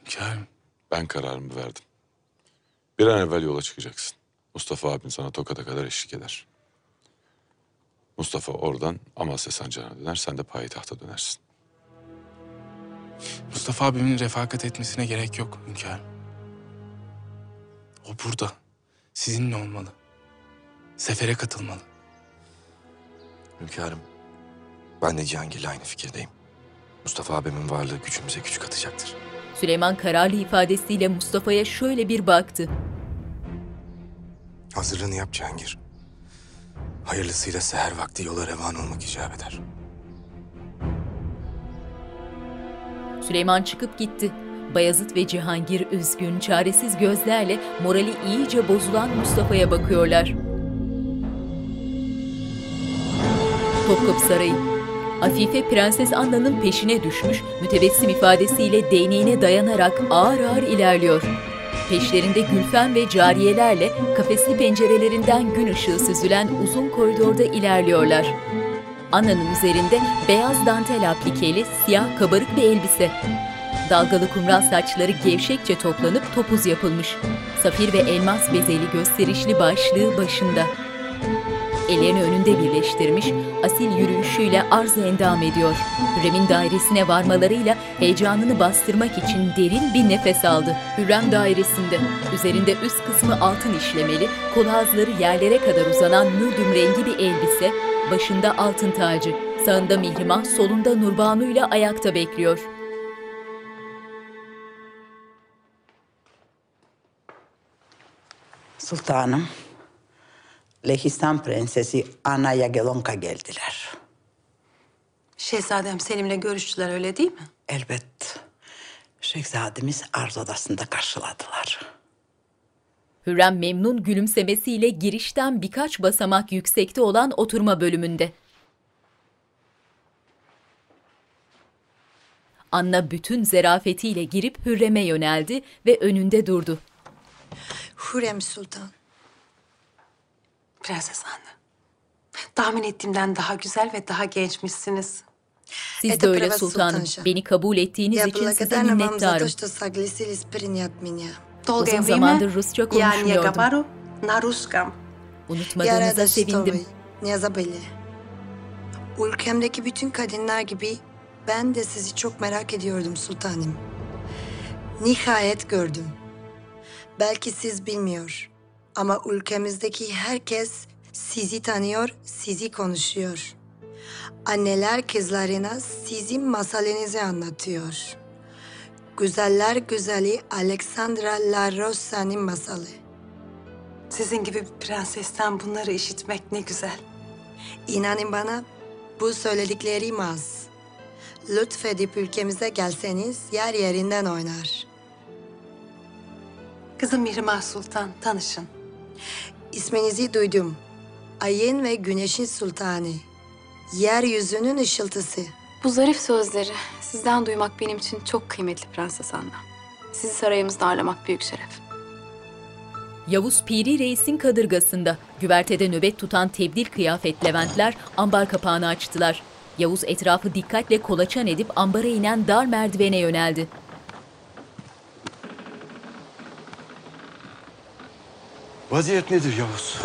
Hünkârım. Ben kararımı verdim. Bir an evvel yola çıkacaksın. Mustafa abin sana Tokat'a kadar eşlik eder. Mustafa oradan Amasya Sancağı'na döner, sen de payitahta dönersin. Mustafa abimin refakat etmesine gerek yok hünkârım. O burada. Sizinle olmalı. Sefere katılmalı. Hünkârım, ben de Cihangir'le aynı fikirdeyim. Mustafa abimin varlığı gücümüze güç katacaktır. Süleyman kararlı ifadesiyle Mustafa'ya şöyle bir baktı. Hazırlığını yap Cihangir. Hayırlısıyla seher vakti yola revan olmak icap eder. Süleyman çıkıp gitti. Bayezid ve Cihangir üzgün, çaresiz gözlerle morali iyice bozulan Mustafa'ya bakıyorlar. Topkapı Sarayı. Afife Prenses Anna'nın peşine düşmüş, mütebessim ifadesiyle değneğine dayanarak ağır ağır ilerliyor. Peşlerinde Gülfem ve cariyelerle kafesli pencerelerinden gün ışığı süzülen uzun koridorda ilerliyorlar. Anna'nın üzerinde beyaz dantel aplikeli siyah kabarık bir elbise. Dalgalı kumral saçları gevşekçe toplanıp topuz yapılmış. Safir ve elmas bezeli gösterişli başlığı başında. Ellerini önünde birleştirmiş, asil yürüyüşüyle arz endam ediyor. Hürrem'in dairesine varmalarıyla heyecanını bastırmak için derin bir nefes aldı. Hürrem dairesinde, üzerinde üst kısmı altın işlemeli, kol ağızları yerlere kadar uzanan mürdüm rengi bir elbise, başında altın tacı, sağında Mihrimah, solunda Nurbanu ile ayakta bekliyor. Sultanım, Lehistan Prensesi Anna Yagelonka geldiler. Şehzadem Selim'le görüştüler öyle değil mi? Elbet. Şehzademiz arz odasında karşıladılar. Hürrem memnun gülümsemesiyle girişten birkaç basamak yüksekte olan oturma bölümünde. Anna bütün zerafetiyle girip Hürrem'e yöneldi ve önünde durdu. Hürrem Sultan. Prenses Anne. Tahmin ettiğimden daha güzel ve daha gençmişsiniz. Siz Это de öyle право sultanım. султанша. Beni kabul ettiğiniz Я için size благодарна вам за то, minnettarım. что согласились принять меня. Долгое Uzun время zamandır Rusça я не konuşmuyordum. говорю на русском. Я Unutmadığınıza rada что sevindim. вы не забыли. Ülkemdeki bütün kadınlar gibi ben de sizi çok merak ediyordum sultanım. Nihayet gördüm. Belki siz bilmiyor ama ülkemizdeki herkes sizi tanıyor, sizi konuşuyor. Anneler kızlarına sizin masalınızı anlatıyor. Güzeller güzeli Alexandra La Rosa'nın masalı. Sizin gibi bir prensesten bunları işitmek ne güzel. İnanın bana bu söylediklerim az. Lütfedip ülkemize gelseniz yer yerinden oynar. Kızım Mihrimah Sultan, tanışın. İsminizi duydum. Ayın ve güneşin sultanı. Yeryüzünün ışıltısı. Bu zarif sözleri sizden duymak benim için çok kıymetli Prenses Anna. Sizi sarayımızda ağırlamak büyük şeref. Yavuz Piri Reis'in kadırgasında güvertede nöbet tutan tebdil kıyafet Leventler ambar kapağını açtılar. Yavuz etrafı dikkatle kolaçan edip ambara inen dar merdivene yöneldi. Vaziyet nedir Yavuz?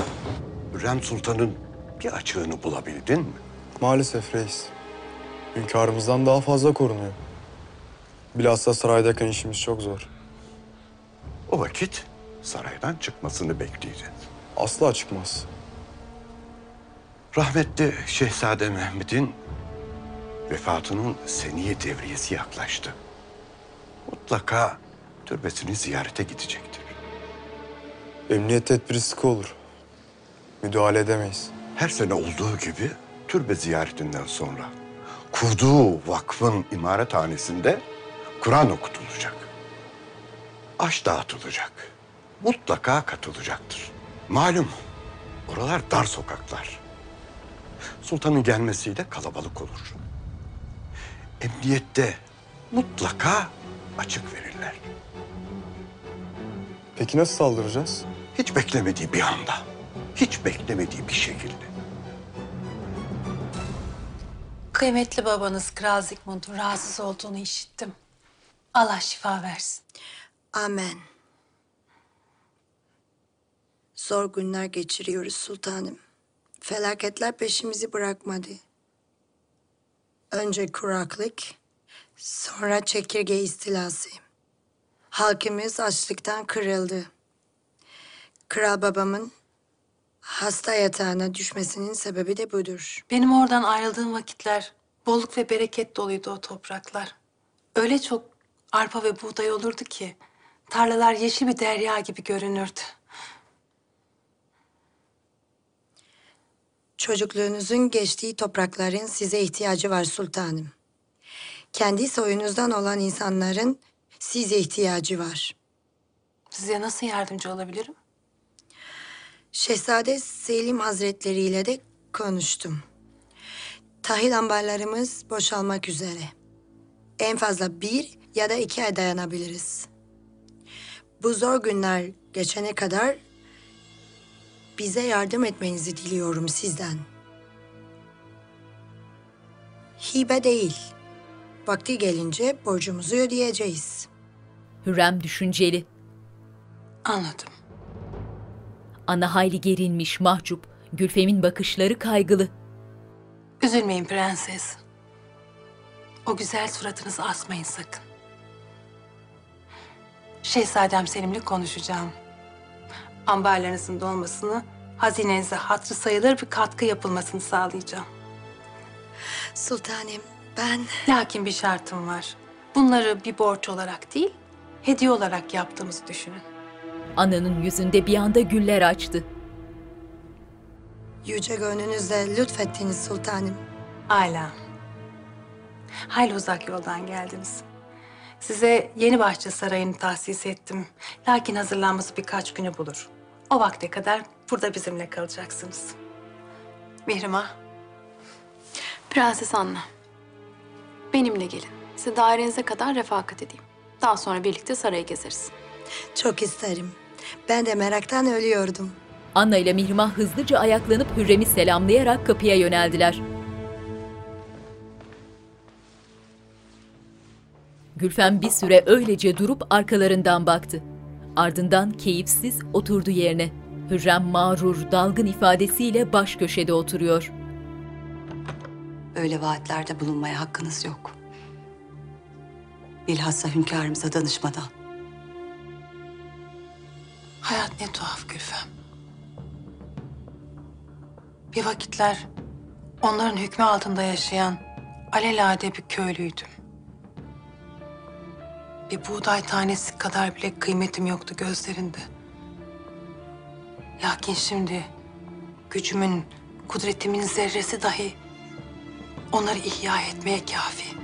Hürrem Sultan'ın bir açığını bulabildin mi? Maalesef reis. Hünkârımızdan daha fazla korunuyor. Bilhassa saraydayken işimiz çok zor. O vakit saraydan çıkmasını bekleyeceğiz. Asla çıkmaz. Rahmetli Şehzade Mehmet'in vefatının seniye devriyesi yaklaştı. Mutlaka türbesini ziyarete gidecektir. Emniyet tedbiri sıkı olur. Müdahale edemeyiz. Her sene olduğu gibi türbe ziyaretinden sonra kurduğu vakfın imarethanesinde Kur'an okutulacak. Aş dağıtılacak. Mutlaka katılacaktır. Malum oralar dar sokaklar. Sultanın gelmesiyle kalabalık olur. Emniyette mutlaka açık verirler. Peki nasıl saldıracağız? Hiç beklemediği bir anda, hiç beklemediği bir şekilde. Kıymetli babanız Kral Zigmund'un rahatsız olduğunu işittim. Allah şifa versin. Amen. Zor günler geçiriyoruz sultanım. Felaketler peşimizi bırakmadı. Önce kuraklık, sonra çekirge istilası. Halkımız açlıktan kırıldı. Kral babamın hasta yatağına düşmesinin sebebi de budur. Benim oradan ayrıldığım vakitler bolluk ve bereket doluydu o topraklar. Öyle çok arpa ve buğday olurdu ki tarlalar yeşil bir derya gibi görünürdü. Çocukluğunuzun geçtiği toprakların size ihtiyacı var sultanım. Kendi soyunuzdan olan insanların size ihtiyacı var. Size nasıl yardımcı olabilirim? Şehzade Selim Hazretleri ile de konuştum. Tahıl ambarlarımız boşalmak üzere. En fazla bir ya da iki ay dayanabiliriz. Bu zor günler geçene kadar bize yardım etmenizi diliyorum sizden. Hibe değil. Vakti gelince borcumuzu ödeyeceğiz. Hürrem düşünceli. Anladım. Ana hayli gerilmiş, mahcup. Gülfem'in bakışları kaygılı. Üzülmeyin prenses. O güzel suratınızı asmayın sakın. Şehzadem Selim'le konuşacağım. Ambarlarınızın dolmasını, hazinenize hatırı sayılır bir katkı yapılmasını sağlayacağım. Sultanım ben... Lakin bir şartım var. Bunları bir borç olarak değil, hediye olarak yaptığımızı düşünün. Ananın yüzünde bir anda güller açtı. Yüce gönlünüzle lütfettiniz sultanım. Hala. Hayli uzak yoldan geldiniz. Size yeni bahçe sarayını tahsis ettim. Lakin hazırlanması birkaç günü bulur. O vakte kadar burada bizimle kalacaksınız. Mihrimah, Prenses Anna. Benimle gelin. Size dairenize kadar refakat edeyim. Daha sonra birlikte sarayı gezeriz. Çok isterim. Ben de meraktan ölüyordum. Anna ile Mihrimah hızlıca ayaklanıp Hürrem'i selamlayarak kapıya yöneldiler. Gülfem bir süre öylece durup arkalarından baktı. Ardından keyifsiz oturdu yerine. Hürrem mağrur, dalgın ifadesiyle baş köşede oturuyor. Öyle vaatlerde bulunmaya hakkınız yok. Bilhassa hünkârımıza danışmadan. Hayat ne tuhaf Gülfem. Bir vakitler onların hükmü altında yaşayan alelade bir köylüydüm. Bir buğday tanesi kadar bile kıymetim yoktu gözlerinde. Lakin şimdi gücümün, kudretimin zerresi dahi onları ihya etmeye kafi.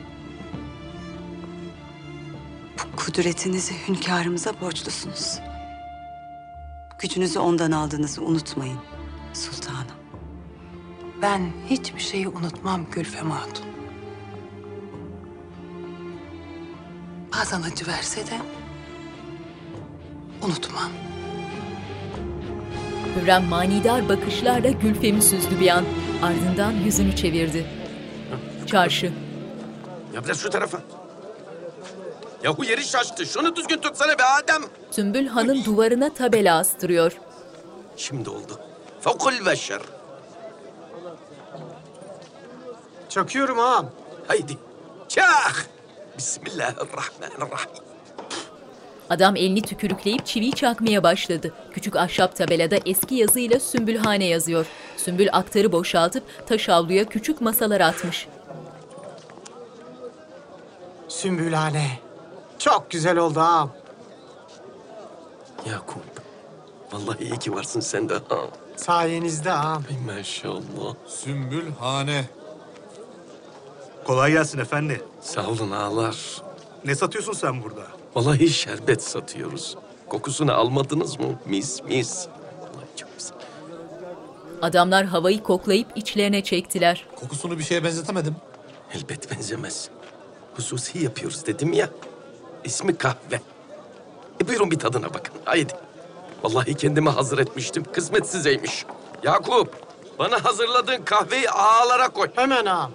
Bu kudretinizi hünkârımıza borçlusunuz. Gücünüzü ondan aldığınızı unutmayın sultanım. Ben hiçbir şeyi unutmam Gülfem Hatun. Bazen acı verse de unutmam. Hürrem manidar bakışlarla Gülfem'i süzdü bir an. Ardından yüzünü çevirdi. Çarşı. Ya biraz şu tarafa. Yahu yeri şaştı. Şunu düzgün tutsana be Adem. Sümbül Han'ın duvarına tabela astırıyor. Şimdi oldu. Fevkul beşer. Çakıyorum ağam. Haydi. Çak. Bismillahirrahmanirrahim. Adam elini tükürükleyip çiviyi çakmaya başladı. Küçük ahşap tabelada eski yazıyla Sümbülhane yazıyor. Sümbül aktarı boşaltıp taş avluya küçük masalar atmış. Sümbülhane. Çok güzel oldu ağam. Yakup. Vallahi iyi ki varsın sen de. Ha. Sayenizde ağam. Ay maşallah. Sümbülhane. Kolay gelsin efendi. Sağ olun ağalar. Ne satıyorsun sen burada? Vallahi şerbet satıyoruz. Kokusunu almadınız mı? Mis mis. Vallahi çok güzel. Adamlar havayı koklayıp içlerine çektiler. Kokusunu bir şeye benzetemedim. Elbet benzemez. Hususi yapıyoruz dedim ya. İsmi kahve. E buyurun bir tadına bakın. Haydi. Vallahi kendime hazır etmiştim. Kısmet sizeymiş. Yakup, bana hazırladığın kahveyi ağalara koy. Hemen ağam.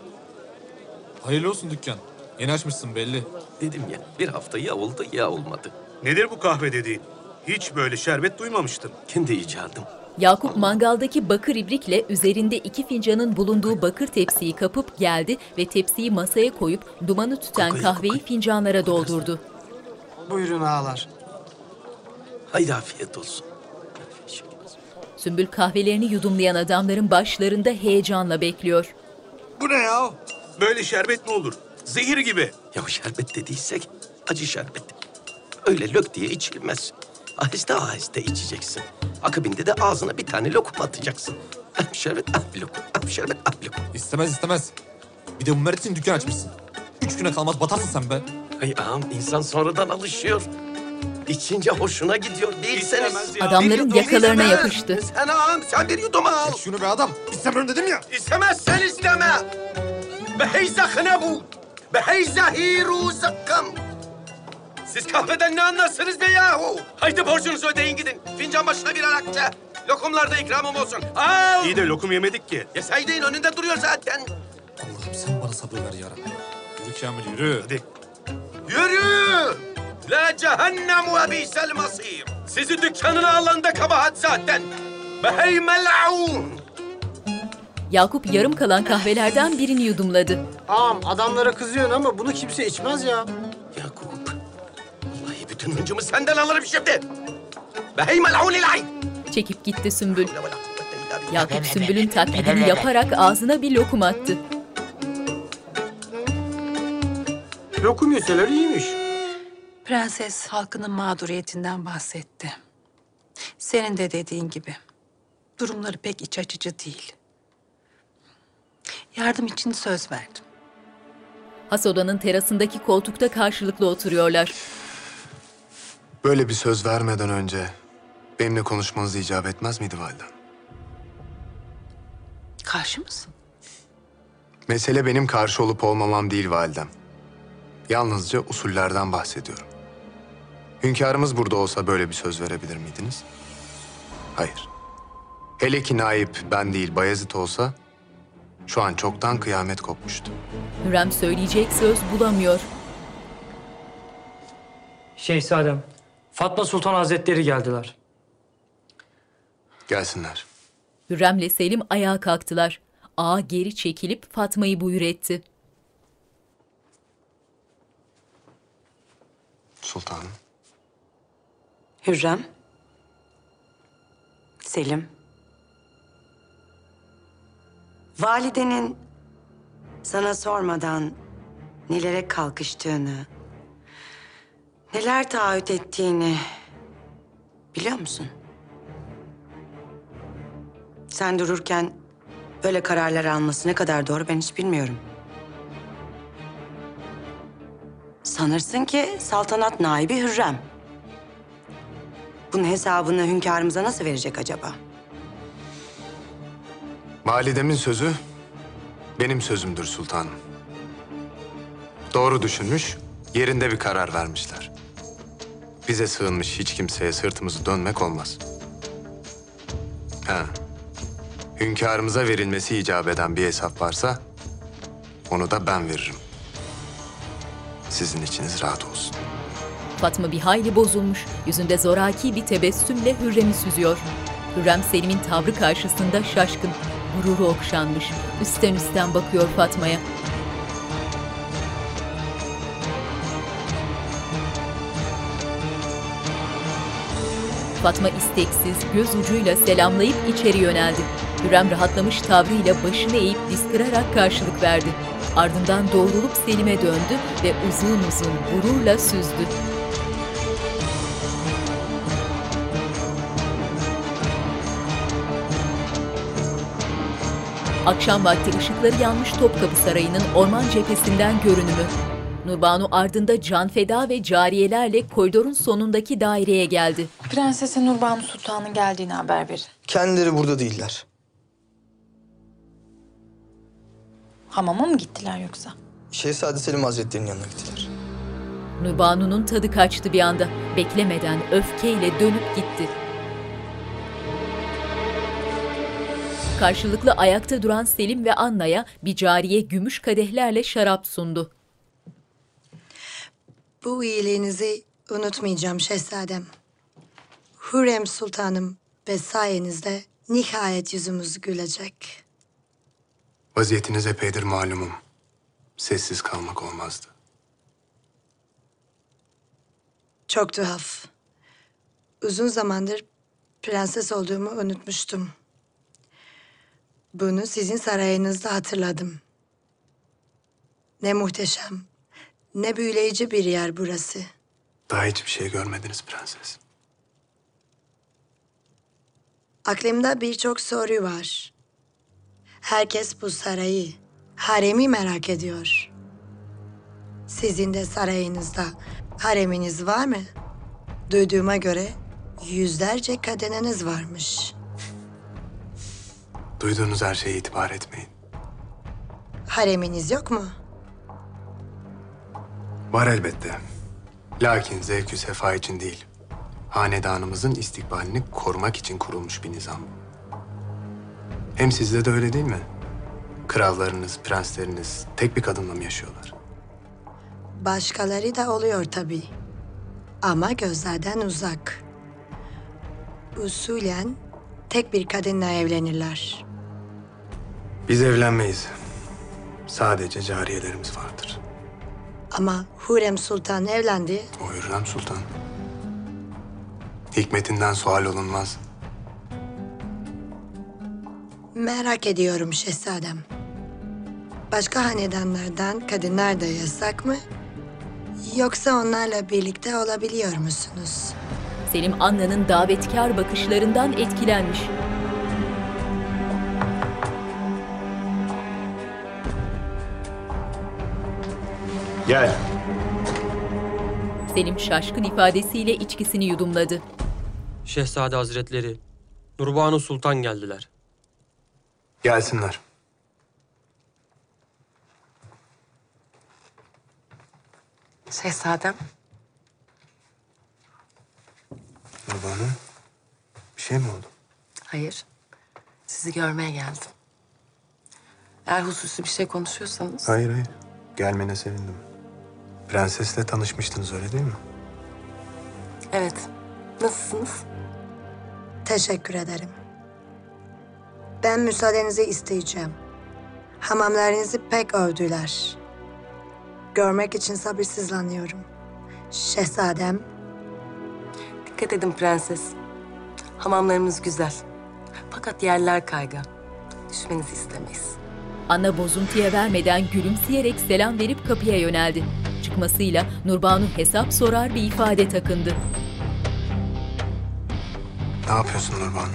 Hayırlı olsun dükkan. Yeni açmışsın belli. Dedim ya, bir hafta ya oldu ya olmadı. Nedir bu kahve dediğin? Hiç böyle şerbet duymamıştım. Kendi icadım. Yakup mangaldaki bakır ibrikle üzerinde iki fincanın bulunduğu bakır tepsiyi kapıp geldi ve tepsiyi masaya koyup dumanı tüten kahveyi fincanlara doldurdu. Buyurun ağalar. Haydi afiyet olsun. Sümbül kahvelerini yudumlayan adamların başlarında heyecanla bekliyor. Bu ne ya? Böyle şerbet mi olur? Zehir gibi. Ya şerbet dediysek acı şerbet. Öyle lök diye içilmez. Aheste aheste içeceksin. Akabinde de ağzına bir tane lokum atacaksın. Ah şerbet, ah bir lokum, ah şerbet, ah bir lokum. İstemez istemez. Bir de bunlar için dükkan açmışsın. Üç güne kalmaz batarsın sen be. Ay ağam insan sonradan alışıyor. İçince hoşuna gidiyor değilseniz. Adamların Bir yudum yakalarına isteme. yapıştı. Sen ağam sen bir yudum al. Şunu be adam. İstemiyorum dedim ya. İstemezsen isteme. Beheyzakına bu. Beheyzahiru zakkam. Siz kahveden ne anlarsınız be yahu? Haydi borcunuzu ödeyin gidin. Fincan başına birer akçe. Lokumlar da ikramım olsun. Al. İyi de lokum yemedik ki. Yeseydin önünde duruyor zaten. Allah'ım sen bana sabır ver yarabbim. Yürü Kamil yürü. Hadi. Yürü! La cehennem ve bisel masir. Sizi dükkanına alan da kabahat zaten. Behey mel'un. Yakup yarım kalan kahvelerden birini yudumladı. Ağam adamlara kızıyorsun ama bunu kimse içmez ya. Yakup. Vallahi bütün hıncımı senden alırım şimdi. Behey mel'un ilahi. Çekip gitti Sümbül. Yakup Sümbül'ün taklidini yaparak ağzına bir lokum attı. Lokum yeseler iyiymiş. Prenses halkının mağduriyetinden bahsetti. Senin de dediğin gibi. Durumları pek iç açıcı değil. Yardım için söz verdim. Has odanın terasındaki koltukta karşılıklı oturuyorlar. Böyle bir söz vermeden önce benimle konuşmanız icap etmez miydi validem? Karşı mısın? Mesele benim karşı olup olmamam değil validem. Yalnızca usullerden bahsediyorum. Hünkârımız burada olsa böyle bir söz verebilir miydiniz? Hayır. Hele ki naip ben değil Bayezid olsa şu an çoktan kıyamet kopmuştu. Hürrem söyleyecek söz bulamıyor. Şehzadem, Fatma Sultan Hazretleri geldiler. Gelsinler. Hürrem'le Selim ayağa kalktılar. Ağa geri çekilip Fatma'yı buyur etti. Sultanım. Hürrem. Selim. Validenin sana sormadan nelere kalkıştığını, neler taahhüt ettiğini biliyor musun? Sen dururken böyle kararlar alması ne kadar doğru ben hiç bilmiyorum. Sanırsın ki saltanat naibi Hürrem. Bunun hesabını hünkârımıza nasıl verecek acaba? Validemin sözü benim sözümdür sultanım. Doğru düşünmüş, yerinde bir karar vermişler. Bize sığınmış hiç kimseye sırtımızı dönmek olmaz. Ha. Hünkârımıza verilmesi icap eden bir hesap varsa onu da ben veririm. Sizin içiniz rahat olsun. Fatma bir hayli bozulmuş, yüzünde zoraki bir tebessümle Hürrem'i süzüyor. Hürrem Selim'in tavrı karşısında şaşkın, gururu okşanmış, üstten üstten bakıyor Fatma'ya. Fatma isteksiz, göz ucuyla selamlayıp içeri yöneldi. Hürrem rahatlamış tavrıyla başını eğip diz kırarak karşılık verdi. Ardından doğrulup Selim'e döndü ve uzun uzun gururla süzdü. Akşam vakti ışıkları yanmış Topkapı Sarayı'nın orman cephesinden görünümü. Nurbanu ardında can feda ve cariyelerle koridorun sonundaki daireye geldi. Prensese Nurbanu Sultan'ın geldiğini haber verin. Kendileri burada değiller. Hamama mı gittiler yoksa? Şehzade Selim Hazretleri'nin yanına gittiler. Nurbanu'nun tadı kaçtı bir anda. Beklemeden öfkeyle dönüp gitti. Karşılıklı ayakta duran Selim ve Anna'ya bir cariye gümüş kadehlerle şarap sundu. Bu iyiliğinizi unutmayacağım şehzadem. Hürrem Sultanım ve sayenizde nihayet yüzümüz gülecek. Vaziyetiniz epeydir malumum. Sessiz kalmak olmazdı. Çok tuhaf. Uzun zamandır prenses olduğumu unutmuştum. Bunu sizin sarayınızda hatırladım. Ne muhteşem, ne büyüleyici bir yer burası. Daha hiçbir şey görmediniz prenses. Aklımda birçok soru var. Herkes bu sarayı, haremi merak ediyor. Sizin de sarayınızda hareminiz var mı? Duyduğuma göre yüzlerce kadınınız varmış. Duyduğunuz her şeye itibar etmeyin. Hareminiz yok mu? Var elbette. Lakin zevkü sefa için değil. Hanedanımızın istikbalini korumak için kurulmuş bir nizam. Hem sizde de öyle değil mi? Krallarınız, prensleriniz tek bir kadınla mı yaşıyorlar? Başkaları da oluyor tabii. Ama gözlerden uzak. Usulen tek bir kadınla evlenirler. Biz evlenmeyiz. Sadece cariyelerimiz vardır. Ama Hürrem Sultan evlendi. O Hürrem Sultan. Hikmetinden sual olunmaz. Merak ediyorum şehzadem. Başka hanedanlardan kadınlar da yasak mı? Yoksa onlarla birlikte olabiliyor musunuz? Selim Anna'nın davetkar bakışlarından etkilenmiş. Gel. Selim şaşkın ifadesiyle içkisini yudumladı. Şehzade Hazretleri, Nurbanu Sultan geldiler. Gelsinler. Şehzadem. Nurbanu, bir şey mi oldu? Hayır. Sizi görmeye geldim. Eğer hususi bir şey konuşuyorsanız... Hayır hayır. Gelmene sevindim. Prensesle tanışmıştınız öyle değil mi? Evet. Nasılsınız? Teşekkür ederim. Ben müsaadenizi isteyeceğim. Hamamlarınızı pek övdüler. Görmek için sabırsızlanıyorum. Şehzadem, Dikkat edin prenses. Hamamlarımız güzel. Fakat yerler kaygan. Düşmenizi istemeyiz. Anna bozuntuya vermeden gülümseyerek selam verip kapıya yöneldi. Çıkmasıyla Nurbanu hesap sorar bir ifade takındı. Ne yapıyorsun Nurbanu?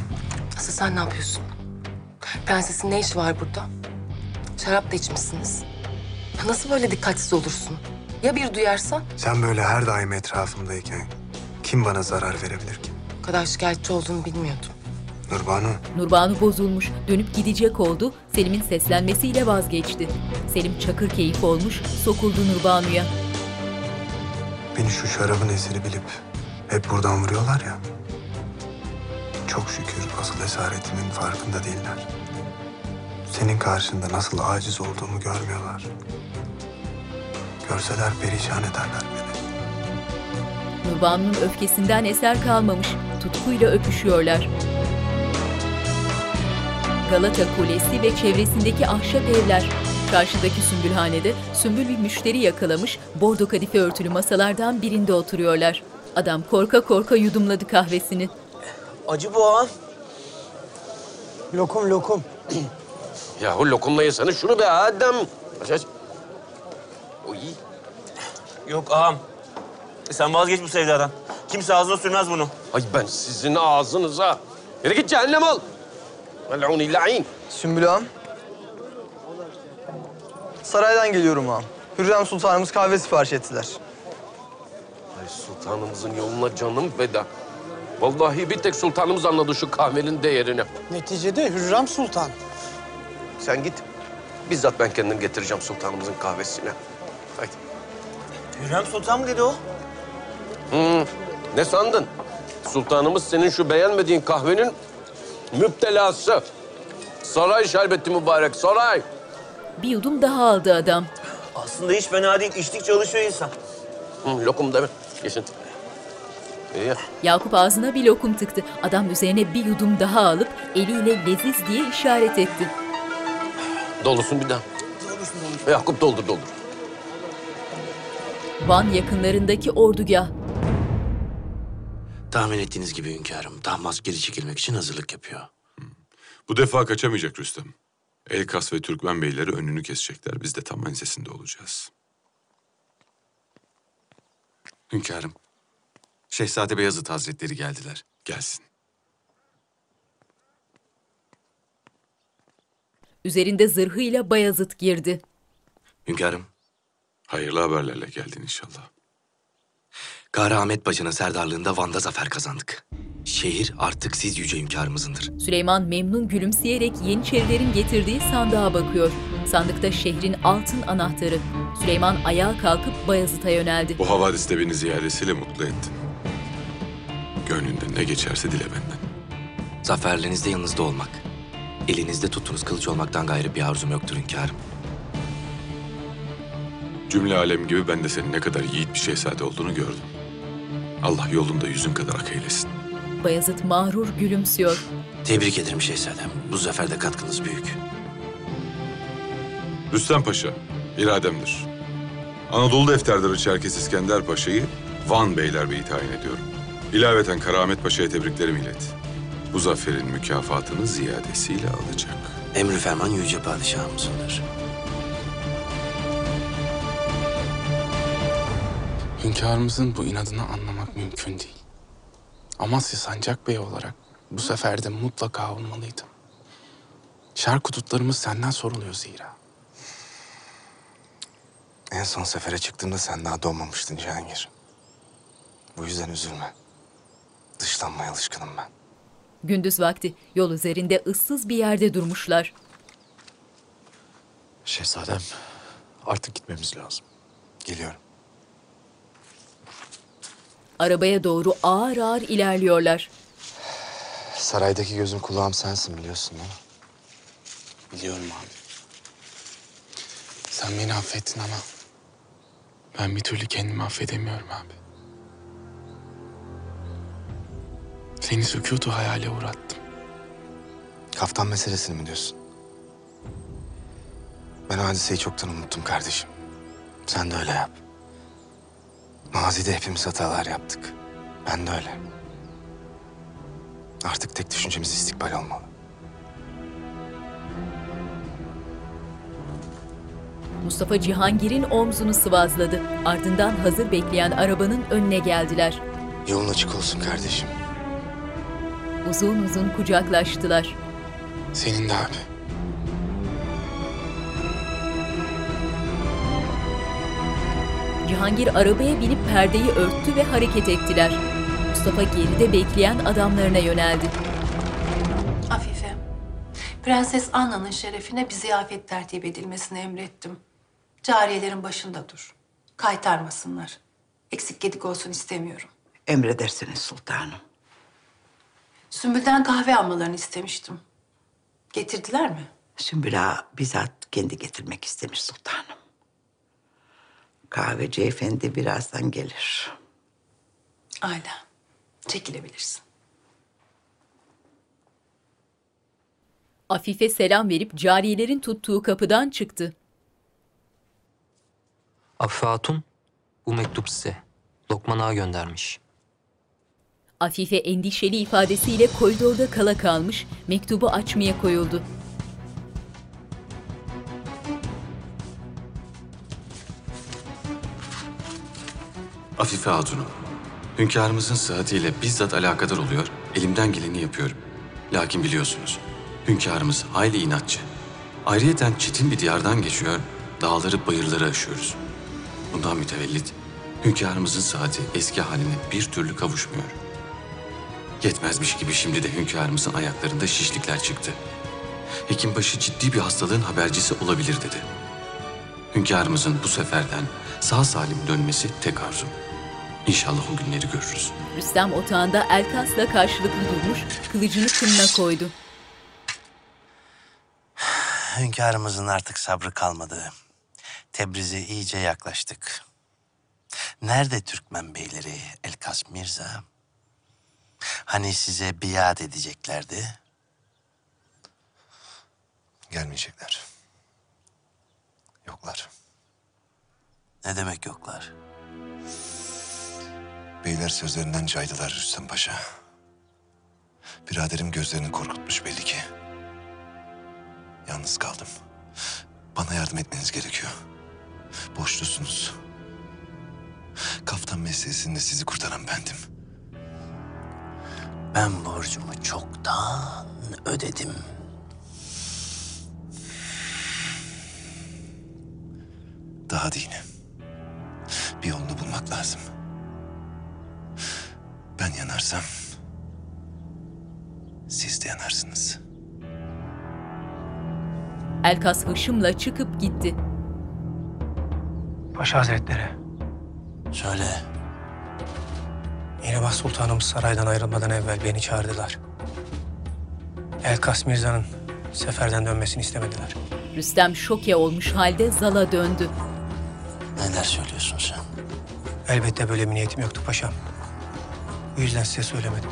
Asıl sen ne yapıyorsun? Prensesin ne işi var burada? Şarap da içmişsiniz. Nasıl böyle dikkatsiz olursun? Ya bir duyarsa? Sen böyle her daim etrafımdayken kim bana zarar verebilir ki? O kadar şikayetçi olduğunu bilmiyordum. Nurbanu, Nurbanu bozulmuş, dönüp gidecek oldu, Selim'in seslenmesiyle vazgeçti. Selim çakır keyif olmuş, sokuldu Nurbanu'ya. beni şu şarabın esiri bilip hep buradan vuruyorlar ya. Çok şükür asıl esaretimin farkında değiller. Senin karşında nasıl aciz olduğumu görmüyorlar. Görseler perişan ederler beni. Nurbanu'nun öfkesinden eser kalmamış, tutkuyla öpüşüyorlar. Galata Kulesi ve çevresindeki ahşap evler. Çarşıdaki Sümbülhane'de Sümbül bir müşteri yakalamış, bordo kadife örtülü masalardan birinde oturuyorlar. Adam korka korka yudumladı kahvesini. Acı bu ağam. Lokum lokum. Yahu lokumla yesene şunu be Adem. Aç aç. Oy. Yok ağam. E Sen vazgeç bu sevdadan. Kimse ağzına sürmez bunu. Ay ben sizin ağzınıza. Yürü git cehennem ol. Mel'uni la'in. Sümbül ağam. Saraydan geliyorum ağam. Hürrem Sultanımız kahve sipariş ettiler. Ay sultanımızın yoluna canım feda. Vallahi bir tek sultanımız anladı şu kahvenin değerini. Neticede Hürrem Sultan. Sen git. Bizzat ben kendim getireceğim sultanımızın kahvesini. Haydi. Hürrem Sultan mı dedi o? Hı, ne sandın? Sultanımız senin şu beğenmediğin kahvenin müptelası. Saray şerbeti mübarek, saray. Bir yudum daha aldı adam. Aslında hiç fena değil. İçtik çalışıyor insan. Hı, lokum deme. Yesin. İyi ya. Yakup ağzına bir lokum tıktı. Adam üzerine bir yudum daha alıp eliyle leziz diye işaret etti. Dolusun bir daha. Yakup doldur doldur. Van yakınlarındaki ordugah. Tahmin ettiğiniz gibi hünkârım, Tahmas geri çekilmek için hazırlık yapıyor. Bu defa kaçamayacak Rüstem. Elkas ve Türkmen beyleri önünü kesecekler. Biz de tam ensesinde olacağız. Hünkârım, Şehzade Beyazıt Hazretleri geldiler. Gelsin. Üzerinde zırhıyla Bayazıt girdi. Hünkârım, Hayırlı haberlerle geldin inşallah. Kara Ahmet Paşa'nın serdarlığında Van'da zafer kazandık. Şehir artık siz yüce hünkârımızındır. Süleyman memnun gülümseyerek Yeniçerilerin getirdiği sandığa bakıyor. Sandıkta şehrin altın anahtarı. Süleyman ayağa kalkıp Bayazıt'a yöneldi. Bu havadiste beni ziyadesiyle mutlu ettin. Gönlünden ne geçerse dile benden. Zaferlerinizde yanınızda olmak, elinizde tuttuğunuz kılıç olmaktan gayrı bir arzum yoktur hünkârım. Cümle alem gibi ben de senin ne kadar yiğit bir şehzade olduğunu gördüm. Allah yolunda yüzün kadar ak eylesin. Bayazıt mağrur gülümsüyor. Tebrik ederim şehzadem. Bu zaferde katkınız büyük. Rüstem Paşa, irademdir. Anadolu defterdarı Çerkes İskender Paşa'yı Van Beylerbeyi tayin ediyorum. İlaveten Karamet Paşa'ya tebriklerimi ilet. Bu zaferin mükafatını ziyadesiyle alacak. Emri ferman yüce padişahımızındır. Hünkârımızın bu inadını anlamak mümkün değil. Amasya Sancak Bey olarak bu sefer de mutlaka olmalıydım. Şark hudutlarımız senden soruluyor zira. En son sefere çıktığımda sen daha doğmamıştın Cihangir. Bu yüzden üzülme. Dışlanmaya alışkınım ben. Gündüz vakti yol üzerinde ıssız bir yerde durmuşlar. Şehzadem, artık gitmemiz lazım. Geliyorum. Arabaya doğru ağır ağır ilerliyorlar. Saraydaki gözüm kulağım sensin biliyorsun değil mi? Biliyorum abi. Sen beni affettin ama ben bir türlü kendimi affedemiyorum abi. Seni sükutu hayale uğrattım. Kaftan meselesini mi diyorsun? Ben hadiseyi çoktan unuttum kardeşim. Sen de öyle yap. Mazide hepimiz hatalar yaptık. Ben de öyle. Artık tek düşüncemiz istikbal olmalı. Mustafa Cihangir'in omzunu sıvazladı. Ardından hazır bekleyen arabanın önüne geldiler. Yolun açık olsun kardeşim. Uzun uzun kucaklaştılar. Senin de abi. Cihangir arabaya binip perdeyi örttü ve hareket ettiler. Mustafa geride bekleyen adamlarına yöneldi. Afife, Prenses Anna'nın şerefine bir ziyafet tertip edilmesini emrettim. Cariyelerin başında dur. Kaytarmasınlar. Eksik gedik olsun istemiyorum. Emredersiniz sultanım. Sümbül'den kahve almalarını istemiştim. Getirdiler mi? Sümbül Ağa bizzat kendi getirmek istemiş sultanım. Kahveci efendi birazdan gelir. Ayla, çekilebilirsin. Afife selam verip cariyelerin tuttuğu kapıdan çıktı. Afife Hatun, bu mektup size. Lokman Ağa göndermiş. Afife endişeli ifadesiyle koridorda kala kalmış, mektubu açmaya koyuldu. Afife Hatun'um. Hünkârımızın sıhhatiyle bizzat alakadar oluyor, elimden geleni yapıyorum. Lakin biliyorsunuz, hünkârımız hayli inatçı. Ayrıyeten çetin bir diyardan geçiyor, dağları bayırları aşıyoruz. Bundan mütevellit, hünkârımızın sıhhati eski haline bir türlü kavuşmuyor. Yetmezmiş gibi şimdi de hünkârımızın ayaklarında şişlikler çıktı. Hekimbaşı ciddi bir hastalığın habercisi olabilir dedi. Hünkârımızın bu seferden sağ salim dönmesi tek arzum. İnşallah o günleri görürüz. Rüstem otağında Elkas'la karşılıklı durmuş, kılıcını kınına koydu. Hünkârımızın artık sabrı kalmadı. Tebriz'e iyice yaklaştık. Nerede Türkmen beyleri Elkas Mirza? Hani size biat edeceklerdi? Gelmeyecekler. Yoklar. Ne demek yoklar? Beyler sözlerinden caydılar Rüstem Paşa. Biraderim gözlerini korkutmuş belli ki. Yalnız kaldım. Bana yardım etmeniz gerekiyor. Borçlusunuz. Kaftan meselesinde sizi kurtaran bendim. Ben borcumu çoktan ödedim. Daha değil. Bir yolunu bulmak lazım. Ben yanarsam siz de yanarsınız. Elkas hışımla çıkıp gitti. Paşa Hazretleri, Söyle. Mirabah Sultanımız saraydan ayrılmadan evvel beni çağırdılar. Elkas Mirza'nın seferden dönmesini istemediler. Rüstem şoke olmuş halde zala döndü. Neler söylüyorsun sen? Elbette böyle bir niyetim yoktu paşam. Bu yüzden size söylemedim.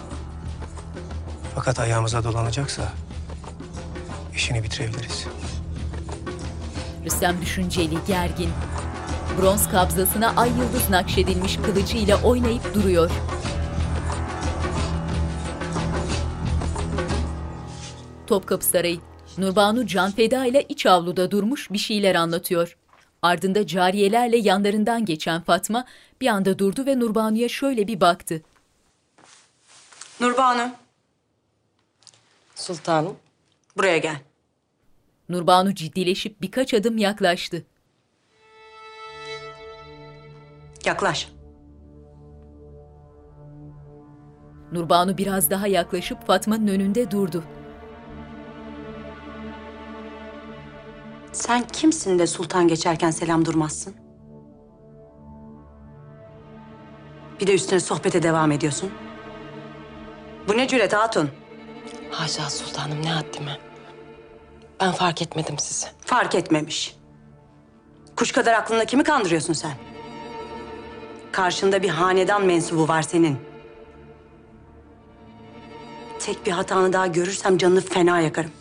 Fakat ayağımıza dolanacaksa işini bitirebiliriz. Rüstem düşünceli, gergin. Bronz kabzasına ay yıldız nakşedilmiş kılıcıyla oynayıp duruyor. Topkapı Sarayı. Nurbanu Canfeda ile iç avluda durmuş bir şeyler anlatıyor. Ardında cariyelerle yanlarından geçen Fatma bir anda durdu ve Nurbanu'ya şöyle bir baktı. Nurbanu. Sultanım. Buraya gel. Nurbanu ciddileşip birkaç adım yaklaştı. Yaklaş. Nurbanu biraz daha yaklaşıp Fatma'nın önünde durdu. Sen kimsin de sultan geçerken selam durmazsın? Bir de üstüne sohbete devam ediyorsun. Bu ne cüret hatun? Haşa sultanım ne haddime. Ben fark etmedim sizi. Fark etmemiş. Kuş kadar aklında kimi kandırıyorsun sen? Karşında bir hanedan mensubu var senin. Tek bir hatanı daha görürsem canını fena yakarım.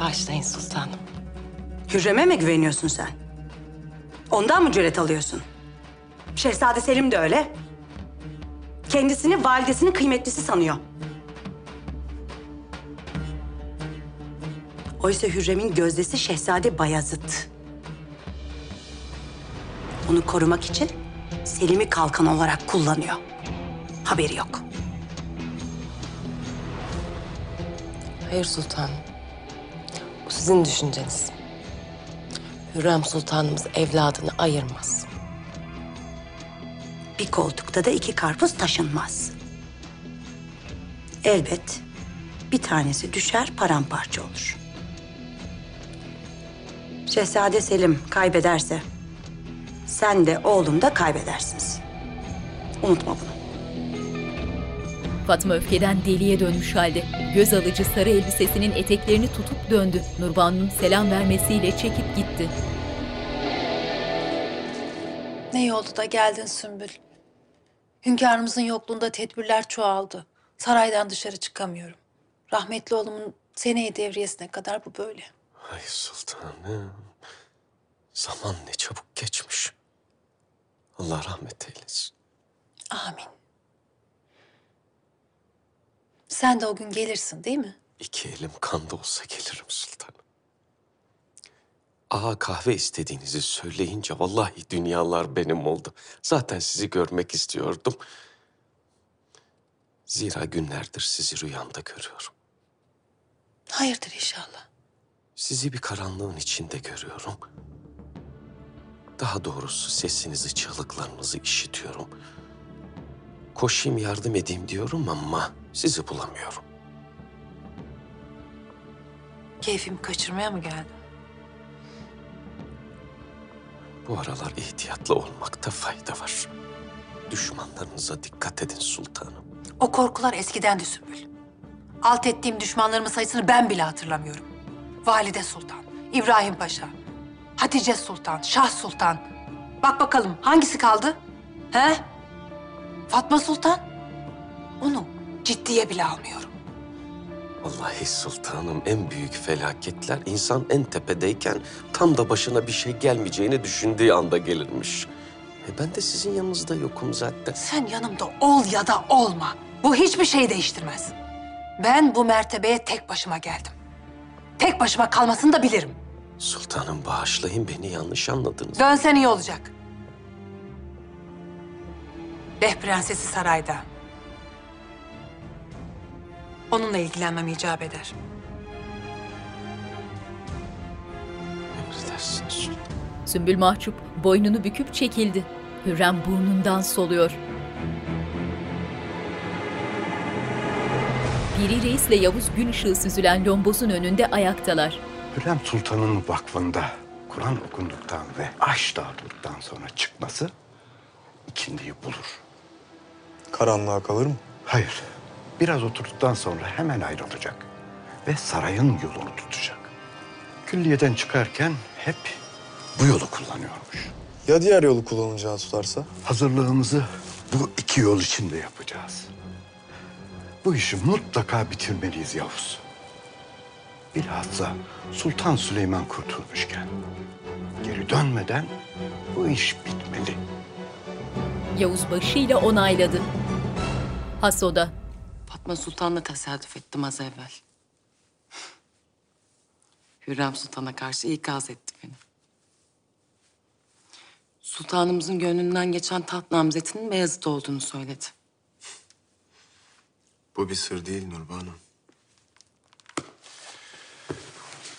Bağışlayın sultanım. Hürrem'e mi güveniyorsun sen? Ondan mı cüret alıyorsun? Şehzade Selim de öyle. Kendisini validesinin kıymetlisi sanıyor. Oysa Hürrem'in gözdesi Şehzade Bayazıt. Onu korumak için Selim'i kalkan olarak kullanıyor. Haberi yok. Hayır sultanım. Bu sizin düşünceniz. Hürrem sultanımız evladını ayırmaz. Bir koltukta da iki karpuz taşınmaz. Elbet bir tanesi düşer paramparça olur. Şehzade Selim kaybederse sen de oğlum da kaybedersiniz. Unutma bunu. Fatma öfkeden deliye dönmüş halde. Göz alıcı sarı elbisesinin eteklerini tutup döndü. Nurbanu'nun selam vermesiyle çekip gitti. Ne iyi oldu da geldin Sümbül. Hünkârımızın yokluğunda tedbirler çoğaldı. Saraydan dışarı çıkamıyorum. Rahmetli oğlumun seneye devriyesine kadar bu böyle. Ay sultanım. Zaman ne çabuk geçmiş. Allah rahmet eylesin. Amin. Sen de o gün gelirsin değil mi? İki elim kanda olsa gelirim sultanım. Ağa kahve istediğinizi söyleyince vallahi dünyalar benim oldu. Zaten sizi görmek istiyordum. Zira günlerdir sizi rüyamda görüyorum. Hayırdır inşallah. Sizi bir karanlığın içinde görüyorum. Daha doğrusu sesinizi, çığlıklarınızı işitiyorum. Koşayım yardım edeyim diyorum ama sizi bulamıyorum. Keyfimi kaçırmaya mı geldin? Bu aralar ihtiyatlı olmakta fayda var. Düşmanlarınıza dikkat edin sultanım. O korkular eskiden Sümbül. Alt ettiğim düşmanlarımın sayısını ben bile hatırlamıyorum. Valide Sultan, İbrahim Paşa, Hatice Sultan, Şah Sultan. Bak bakalım hangisi kaldı? He? Fatma Sultan? Onu ciddiye bile almıyorum. Vallahi sultanım en büyük felaketler insan en tepedeyken tam da başına bir şey gelmeyeceğini düşündüğü anda gelirmiş. E ben de sizin yanınızda yokum zaten. Sen yanımda ol ya da olma. Bu hiçbir şey değiştirmez. Ben bu mertebeye tek başıma geldim. Tek başıma kalmasını da bilirim. Sultanım bağışlayın beni yanlış anladınız. Dönsen iyi olacak. Leh prensesi sarayda. Onunla ilgilenmem icap eder. Emredersiniz sultanım. Sümbül mahcup boynunu büküp çekildi. Hürrem burnundan soluyor. Piri Reis'le Yavuz gün ışığı süzülen lombozun önünde ayaktalar. Hürrem Sultan'ın vakfında Kur'an okunduktan ve aş dağıtıldıktan sonra çıkması ikindiyi bulur. Karanlığa kalır mı? Hayır. Biraz oturduktan sonra hemen ayrılacak. Ve sarayın yolunu tutacak. Külliyeden çıkarken hep bu yolu kullanıyormuş. Ya diğer yolu kullanacağı tutarsa? Hazırlığımızı bu iki yol içinde yapacağız. Bu işi mutlaka bitirmeliyiz Yavuz. Bilhassa Sultan Süleyman kurtulmuşken. Geri dönmeden bu iş bitmeli. Yavuz başıyla onayladı. Hasoda Fatma Sultan'la tesadüf ettim az evvel. Hürrem Sultan'a karşı ikaz etti beni. Sultanımızın gönlünden geçen taht namzetinin Beyazıt olduğunu söyledi. Bu bir sır değil Nurbanu.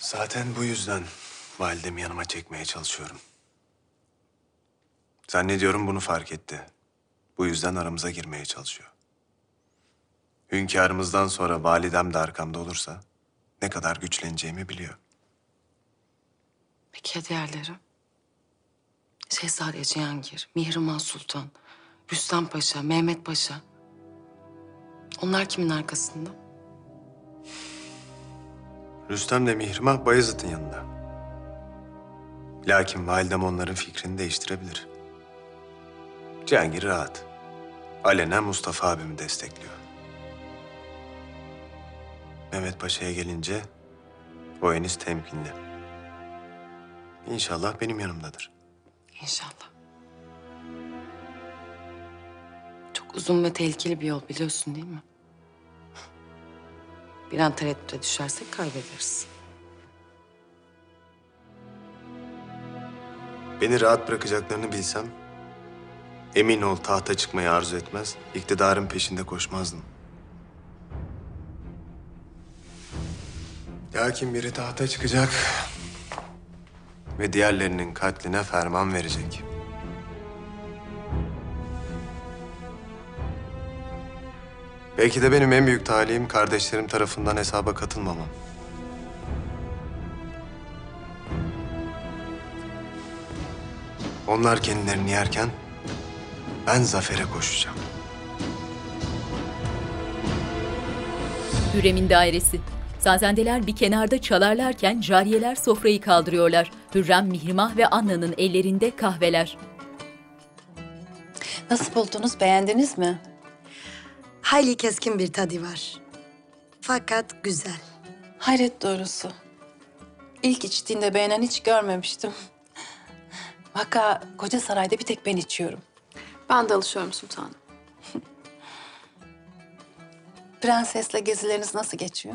Zaten bu yüzden validemi yanıma çekmeye çalışıyorum. Zannediyorum bunu fark etti. Bu yüzden aramıza girmeye çalışıyor. Hünkârımızdan sonra validem de arkamda olursa ne kadar güçleneceğimi biliyor. Peki ya diğerleri? Şehzade Cihangir, Mihrimah Sultan, Rüstem Paşa, Mehmet Paşa. Onlar kimin arkasında? Rüstem de Mihrimah Bayezid'in yanında. Lakin validem onların fikrini değiştirebilir. Cihangir rahat. Alenen Mustafa abimi destekliyor. Mehmet Paşa'ya gelince o henüz temkinli. İnşallah benim yanımdadır. İnşallah. Çok uzun ve tehlikeli bir yol biliyorsun değil mi? Bir an tereddüte düşersek kaybederiz. Beni rahat bırakacaklarını bilsem... ...emin ol tahta çıkmayı arzu etmez, iktidarın peşinde koşmazdım. Lakin biri tahta çıkacak ve diğerlerinin katline ferman verecek. Belki de benim en büyük talihim kardeşlerim tarafından hesaba katılmamam. Onlar kendilerini yerken ben zafere koşacağım. Hürrem'in dairesi. Sazendeler bir kenarda çalarlarken cariyeler sofrayı kaldırıyorlar. Hürrem, Mihrimah ve Anna'nın ellerinde kahveler. Nasıl buldunuz? Beğendiniz mi? Hayli keskin bir tadı var. Fakat güzel. Hayret doğrusu. İlk içtiğinde beğenen hiç görmemiştim. Vaka koca sarayda bir tek ben içiyorum. Ben de alışıyorum sultanım. Prensesle gezileriniz nasıl geçiyor?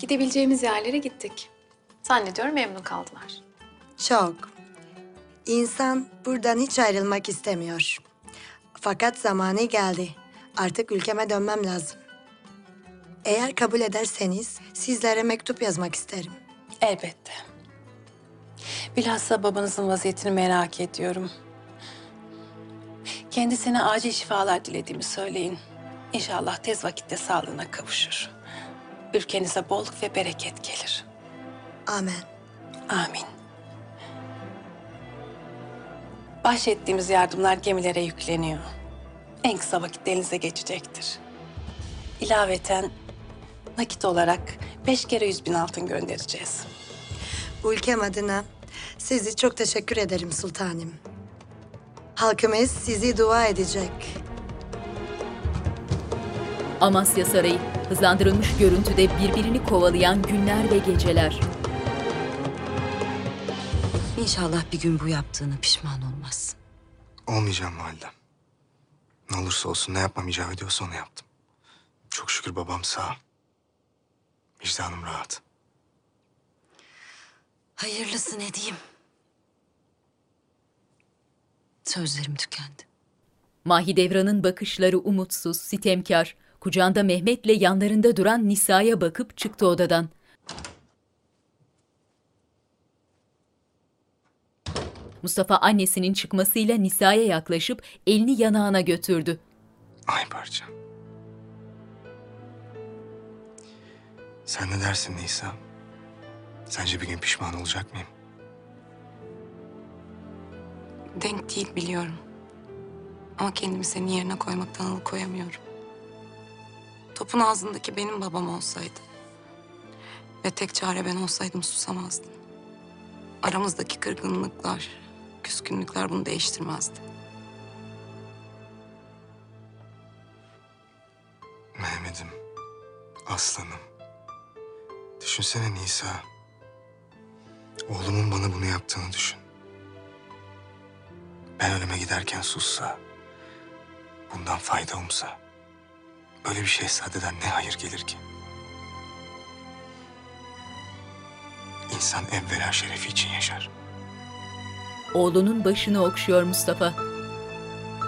Gidebileceğimiz yerlere gittik. Zannediyorum memnun kaldılar. Çok. İnsan buradan hiç ayrılmak istemiyor. Fakat zamanı geldi. Artık ülkeme dönmem lazım. Eğer kabul ederseniz sizlere mektup yazmak isterim. Elbette. Bilhassa babanızın vaziyetini merak ediyorum. Kendisine acil şifalar dilediğimi söyleyin. İnşallah tez vakitte sağlığına kavuşur. Ülkenize bolluk ve bereket gelir. Amen. Amin. Bahşettiğimiz yardımlar gemilere yükleniyor. En kısa vakitte elinize geçecektir. İlaveten nakit olarak beş kere yüz bin altın göndereceğiz. Ülkem adına sizi çok teşekkür ederim sultanım. Halkımız sizi dua edecek. Amasya Sarayı. Hızlandırılmış görüntüde birbirini kovalayan günler ve geceler. İnşallah bir gün bu yaptığını pişman olmazsın. Olmayacağım validem. Ne olursa olsun ne yapmam icap ediyorsa onu yaptım. Çok şükür babam sağ. Vicdanım rahat. Hayırlısı ne diyeyim? Sözlerim tükendi. Mahidevran'ın bakışları umutsuz, sitemkar. Kucağında Mehmet'le yanlarında duran Nisa'ya bakıp çıktı odadan. Mustafa annesinin çıkmasıyla Nisa'ya yaklaşıp elini yanağına götürdü. Ay parça. Sen ne dersin Nisa? Sence bir gün pişman olacak mıyım? Denk değil biliyorum. Ama kendimi senin yerine koymaktan alıkoyamıyorum. Topun ağzındaki benim babam olsaydı ve tek çare ben olsaydım susamazdım. Aramızdaki kırgınlıklar, küskünlükler bunu değiştirmezdi. Mehmet'im, aslanım. Düşünsene Nisa. Oğlumun bana bunu yaptığını düşün. Ben ölüme giderken sussa, bundan fayda umsa, böyle bir şehzadeden ne hayır gelir ki? İnsan evvela şerefi için yaşar. Oğlunun başını okşuyor Mustafa.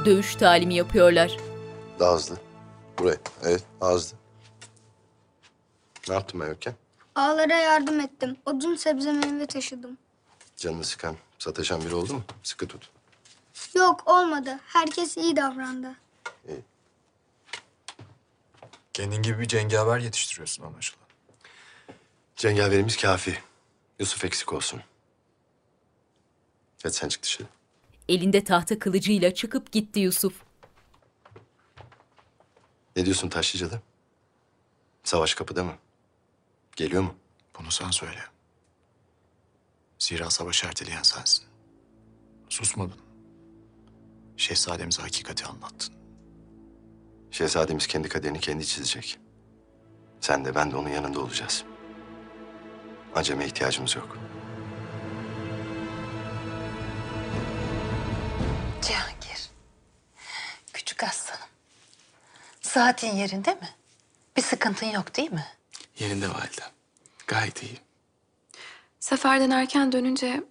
Dövüş talimi yapıyorlar. Daha hızlı. Buraya. Evet, daha hızlı. Ne yaptın Mevken? Ağalara yardım ettim. Odun sebze meyve taşıdım. Canını sıkan, sataşan biri oldu mu? Sıkı tut. Yok olmadı. Herkes iyi davrandı. Kendin gibi bir cengaver yetiştiriyorsun anlaşılan. Cengaverimiz kafi. Yusuf eksik olsun. Hadi sen çık dışarı. Elinde tahta kılıcıyla çıkıp gitti Yusuf. Ne diyorsun Taşlıcalı? Savaş kapıda mı? Geliyor mu? Bunu sen söyle. Zira savaşı erteleyen sensin. Susmadın. Şehzademize hakikati anlattın. Şehzademiz kendi kaderini kendi çizecek. Sen de ben de onun yanında olacağız. Aceme ihtiyacımız yok. Cihangir. Küçük aslanım. Saatin yerinde mi? Bir sıkıntın yok değil mi? Yerinde validem. Gayet iyi. Seferden erken dönünce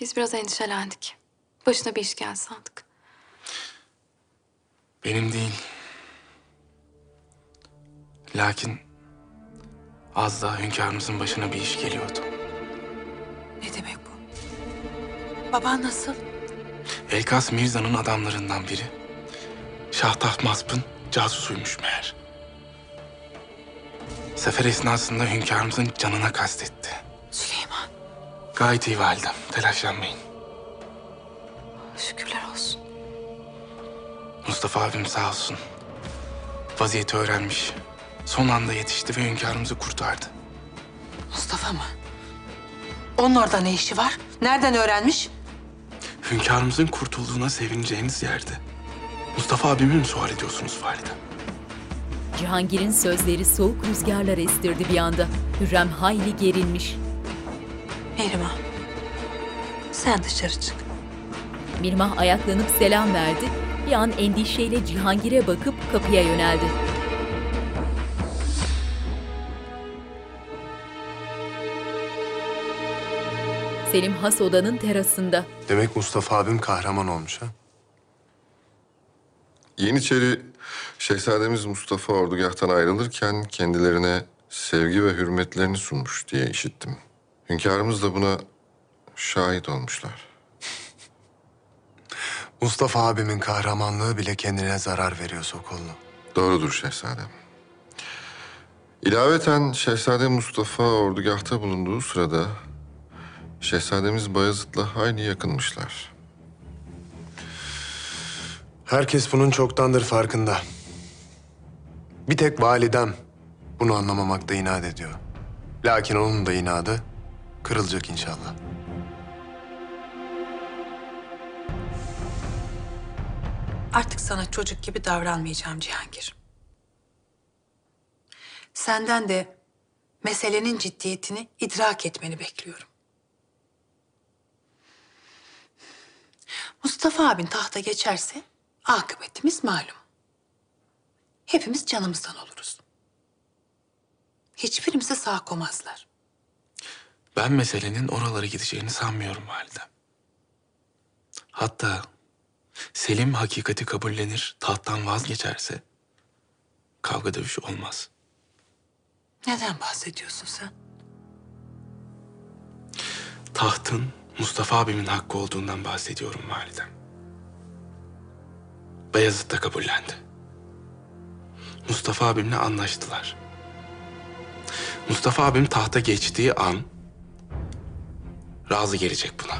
Biz biraz endişelendik. Başına bir iş geldi sandık. Benim değil. Lakin az daha hünkârımızın başına bir iş geliyordu. Ne demek bu? Baban nasıl? Elkas Mirza'nın adamlarından biri. Şah Tahmasp'ın casusuymuş meğer. Sefer esnasında hünkârımızın canına kastetti. Süleyman. Gayet iyi validem, telaşlanmayın. Şükürler olsun. Mustafa abim sağ olsun. Vaziyeti öğrenmiş. Son anda yetişti ve hünkârımızı kurtardı. Mustafa mı? Onun orada ne işi var? Nereden öğrenmiş? Hünkârımızın kurtulduğuna sevineceğiniz yerde. Mustafa abimi mi sual ediyorsunuz validem? Cihangir'in sözleri soğuk rüzgarlar estirdi bir anda. Hürrem hayli gerilmiş. Mihrimah. Sen dışarı çık. Mirmah ayaklanıp selam verdi. Bir an endişeyle Cihangir'e bakıp kapıya yöneldi. Selim has odanın terasında. Demek Mustafa abim kahraman olmuş ha? Yeniçeri Şehzademiz Mustafa ordugahtan ayrılırken kendilerine sevgi ve hürmetlerini sunmuş diye işittim. Hünkârımız da buna şahit olmuşlar. Mustafa abimin kahramanlığı bile kendine zarar veriyor Sokollu. Doğrudur şehzadem. İlaveten Şehzade Mustafa ordugahta bulunduğu sırada Şehzademiz Bayezid'le hayli yakınmışlar. Herkes bunun çoktandır farkında. Bir tek validem bunu anlamamakta inat ediyor. Lakin onun da inadı kırılacak inşallah. Artık sana çocuk gibi davranmayacağım Cihangir. Senden de meselenin ciddiyetini idrak etmeni bekliyorum. Mustafa abin tahta geçerse akıbetimiz malum. Hepimiz canımızdan oluruz. Hiçbirimize sağ komazlar. Ben meselenin oralara gideceğini sanmıyorum validem. Hatta Selim hakikati kabullenir, tahttan vazgeçerse kavga dövüş olmaz. Neden bahsediyorsun sen? Tahtın Mustafa abimin hakkı olduğundan bahsediyorum validem. Beyazıt da kabullendi. Mustafa abimle anlaştılar. Mustafa abim tahta geçtiği an razı gelecek buna.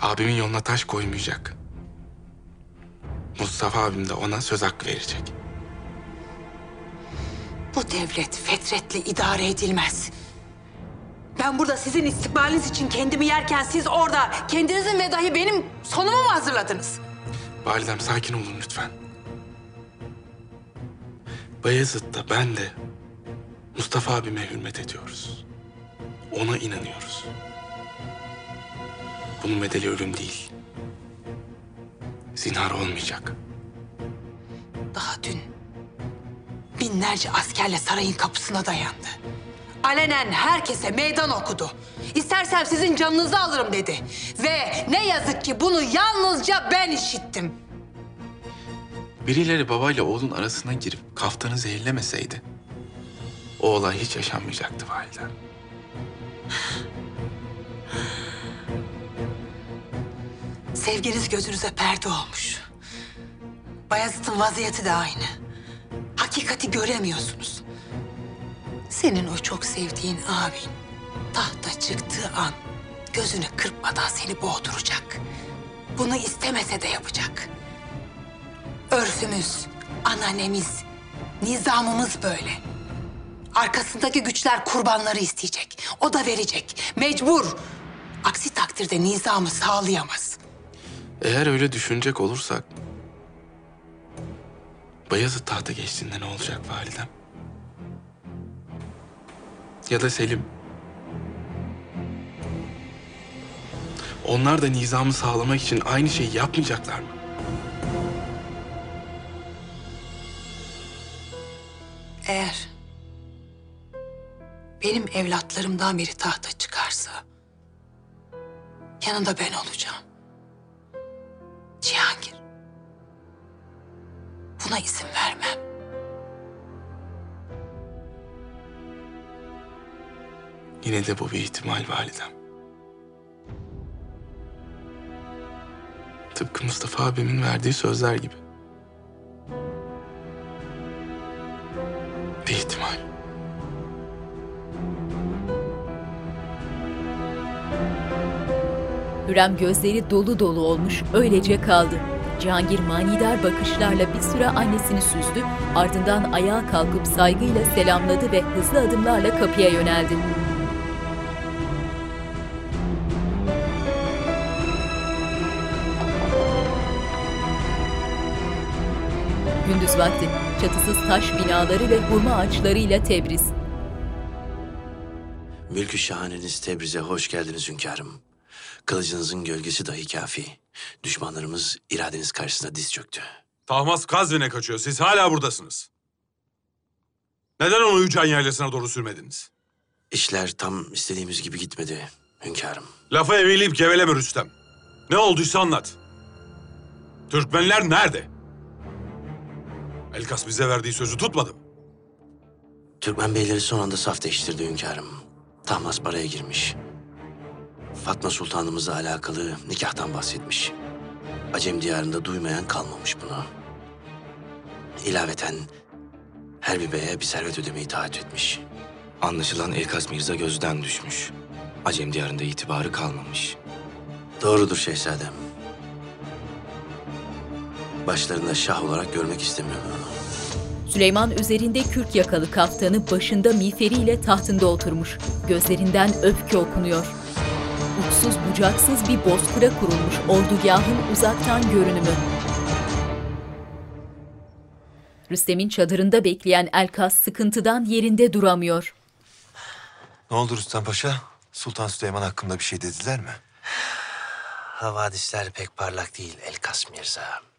Abimin yoluna taş koymayacak. Mustafa abim de ona söz hakkı verecek. Bu devlet fetretle idare edilmez. Ben burada sizin istikbaliniz için kendimi yerken siz orada kendinizin ve dahi benim sonumu mu hazırladınız? Validem sakin olun lütfen. Bayezid da ben de Mustafa abime hürmet ediyoruz. Ona inanıyoruz. Bunun bedeli ölüm değil. Zinhar olmayacak. Daha dün binlerce askerle sarayın kapısına dayandı. Alenen herkese meydan okudu. İstersem sizin canınızı alırım dedi. Ve ne yazık ki bunu yalnızca ben işittim. Birileri babayla oğlun arasına girip kaftanı zehirlemeseydi... ...o olay hiç yaşanmayacaktı validem. Sevginiz gözünüze perde olmuş. Bayezid'in vaziyeti de aynı. Hakikati göremiyorsunuz. Senin o çok sevdiğin abin tahta çıktığı an gözünü kırpmadan seni boğduracak. Bunu istemese de yapacak. Örfümüz, ananemiz, nizamımız böyle. Arkasındaki güçler kurbanları isteyecek. O da verecek. Mecbur. Aksi takdirde nizamı sağlayamaz. Eğer öyle düşünecek olursak... Bayezid tahta geçtiğinde ne olacak validem? Ya da Selim. Onlar da nizamı sağlamak için aynı şeyi yapmayacaklar mı? Eğer benim evlatlarımdan biri tahta çıkarsa Yanında ben olacağım. Cihangir. Buna izin vermem. Yine de bu bir ihtimal validem. Tıpkı Mustafa abimin verdiği sözler gibi. Bir ihtimal. Hürrem gözleri dolu dolu olmuş, öylece kaldı. Cihangir manidar bakışlarla bir süre annesini süzdü, ardından ayağa kalkıp saygıyla selamladı ve hızlı adımlarla kapıya yöneldi. Gündüz vakti çatısız taş binaları ve hurma ağaçlarıyla Tebriz. Mülkü şahaneniz Tebriz'e hoş geldiniz hünkârım. Kılıcınızın gölgesi dahi kafi. Düşmanlarımız iradeniz karşısında diz çöktü. Tahmas Kazvin'e kaçıyor. Siz hala buradasınız. Neden onu Yücen Yaylası'na doğru sürmediniz? İşler tam istediğimiz gibi gitmedi hünkârım. Lafı eveleyip geveleme Rüstem. Ne olduysa anlat. Türkmenler nerede? Elkas bize verdiği sözü tutmadı mı? Türkmen beyleri son anda saf değiştirdi hünkârım. Tahmas paraya girmiş. Fatma Sultanımızla alakalı nikahtan bahsetmiş. Acem diyarında duymayan kalmamış bunu. İlaveten her bir beye bir servet ödemeyi taahhüt etmiş. Anlaşılan Elkas Mirza gözden düşmüş. Acem diyarında itibarı kalmamış. Doğrudur şehzadem. Başlarında şah olarak görmek istemiyorlar onu. Süleyman üzerinde kürk yakalı kaftanı başında miğferiyle tahtında oturmuş. Gözlerinden öfke okunuyor. Uçsuz bucaksız bir bozkıra kurulmuş ordugahın uzaktan görünümü. Rüstem'in çadırında bekleyen Elkas sıkıntıdan yerinde duramıyor. Ne oldu Rüstem Paşa? Sultan Süleyman hakkında bir şey dediler mi? Havadisler pek parlak değil Elkas Mirza.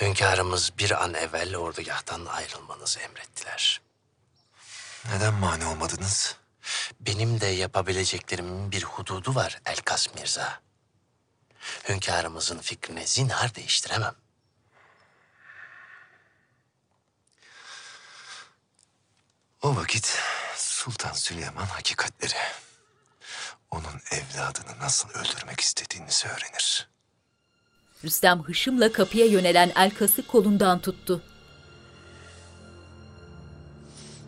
Hünkârımız bir an evvel ordugahtan ayrılmanızı emrettiler. Neden mani olmadınız? Benim de yapabileceklerimin bir hududu var Elkas Mirza. Hünkârımızın fikrini zinhar değiştiremem. O vakit Sultan Süleyman hakikatleri, onun evladını nasıl öldürmek istediğinizi öğrenir. Rüstem hışımla kapıya yönelen Elkas'ı kolundan tuttu.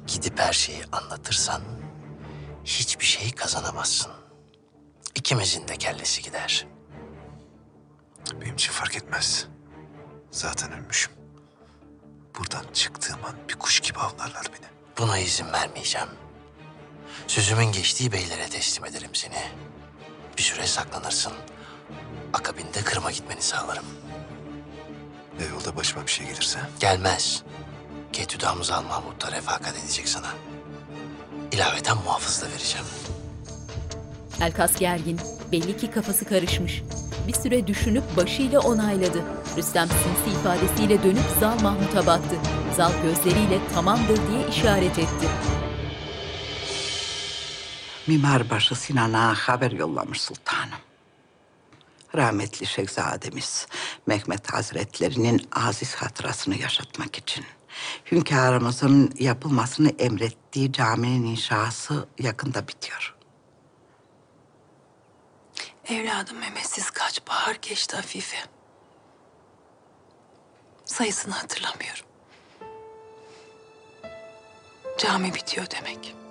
Gidip her şeyi anlatırsan hiçbir şey kazanamazsın. İkimizin de kellesi gider. Benim için fark etmez. Zaten ölmüşüm. Buradan çıktığım an bir kuş gibi avlarlar beni. Buna izin vermeyeceğim. Sözümün geçtiği beylere teslim ederim seni. Bir süre saklanırsın. Akabinde Kırım'a gitmeni sağlarım. Ya yolda başıma bir şey gelirse? Gelmez. Ketüdamız Al Mahmut da refakat edecek sana. İlaveten muhafız da vereceğim. Elkas gergin, belli ki kafası karışmış. Bir süre düşünüp başıyla onayladı. Rüstem sinsi ifadesiyle dönüp Zal Mahmut'a baktı. Zal gözleriyle tamamdır diye işaret etti. Mimarbaşı Sinan'a haber yollamış sultanım. Rahmetli Şehzademiz Mehmet Hazretlerinin aziz hatırasını yaşatmak için hünkârımızın yapılmasını emrettiği caminin inşası yakında bitiyor. Evladım Mehmetsiz kaç bahar geçti Afife. Sayısını hatırlamıyorum. Cami bitiyor demek.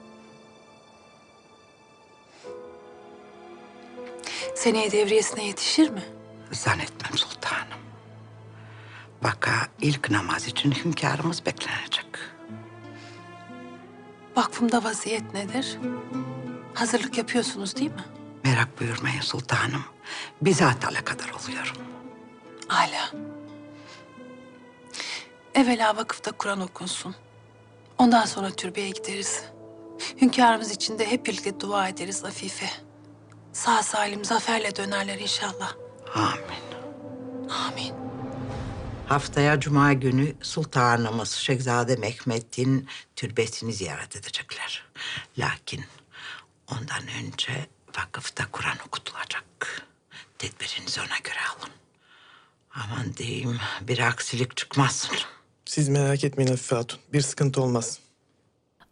Seneye devriyesine yetişir mi? Zannetmem sultanım. Vaka ilk namaz için hünkârımız beklenecek. Vakfımda vaziyet nedir? Hazırlık yapıyorsunuz değil mi? Merak buyurmayın sultanım. Bizzat alakadar oluyorum. Hala. Evvela vakıfta Kur'an okunsun. Ondan sonra türbeye gideriz. Hünkârımız için de hep birlikte dua ederiz Afife. Sağ salim zaferle dönerler inşallah. Amin. Amin. Haftaya cuma günü sultanımız Şehzade Mehmet'in türbesini ziyaret edecekler. Lakin ondan önce vakıfta Kur'an okutulacak. Tedbirinizi ona göre alın. Aman diyeyim bir aksilik çıkmasın. Siz merak etmeyin Afife Hatun. Bir sıkıntı olmaz.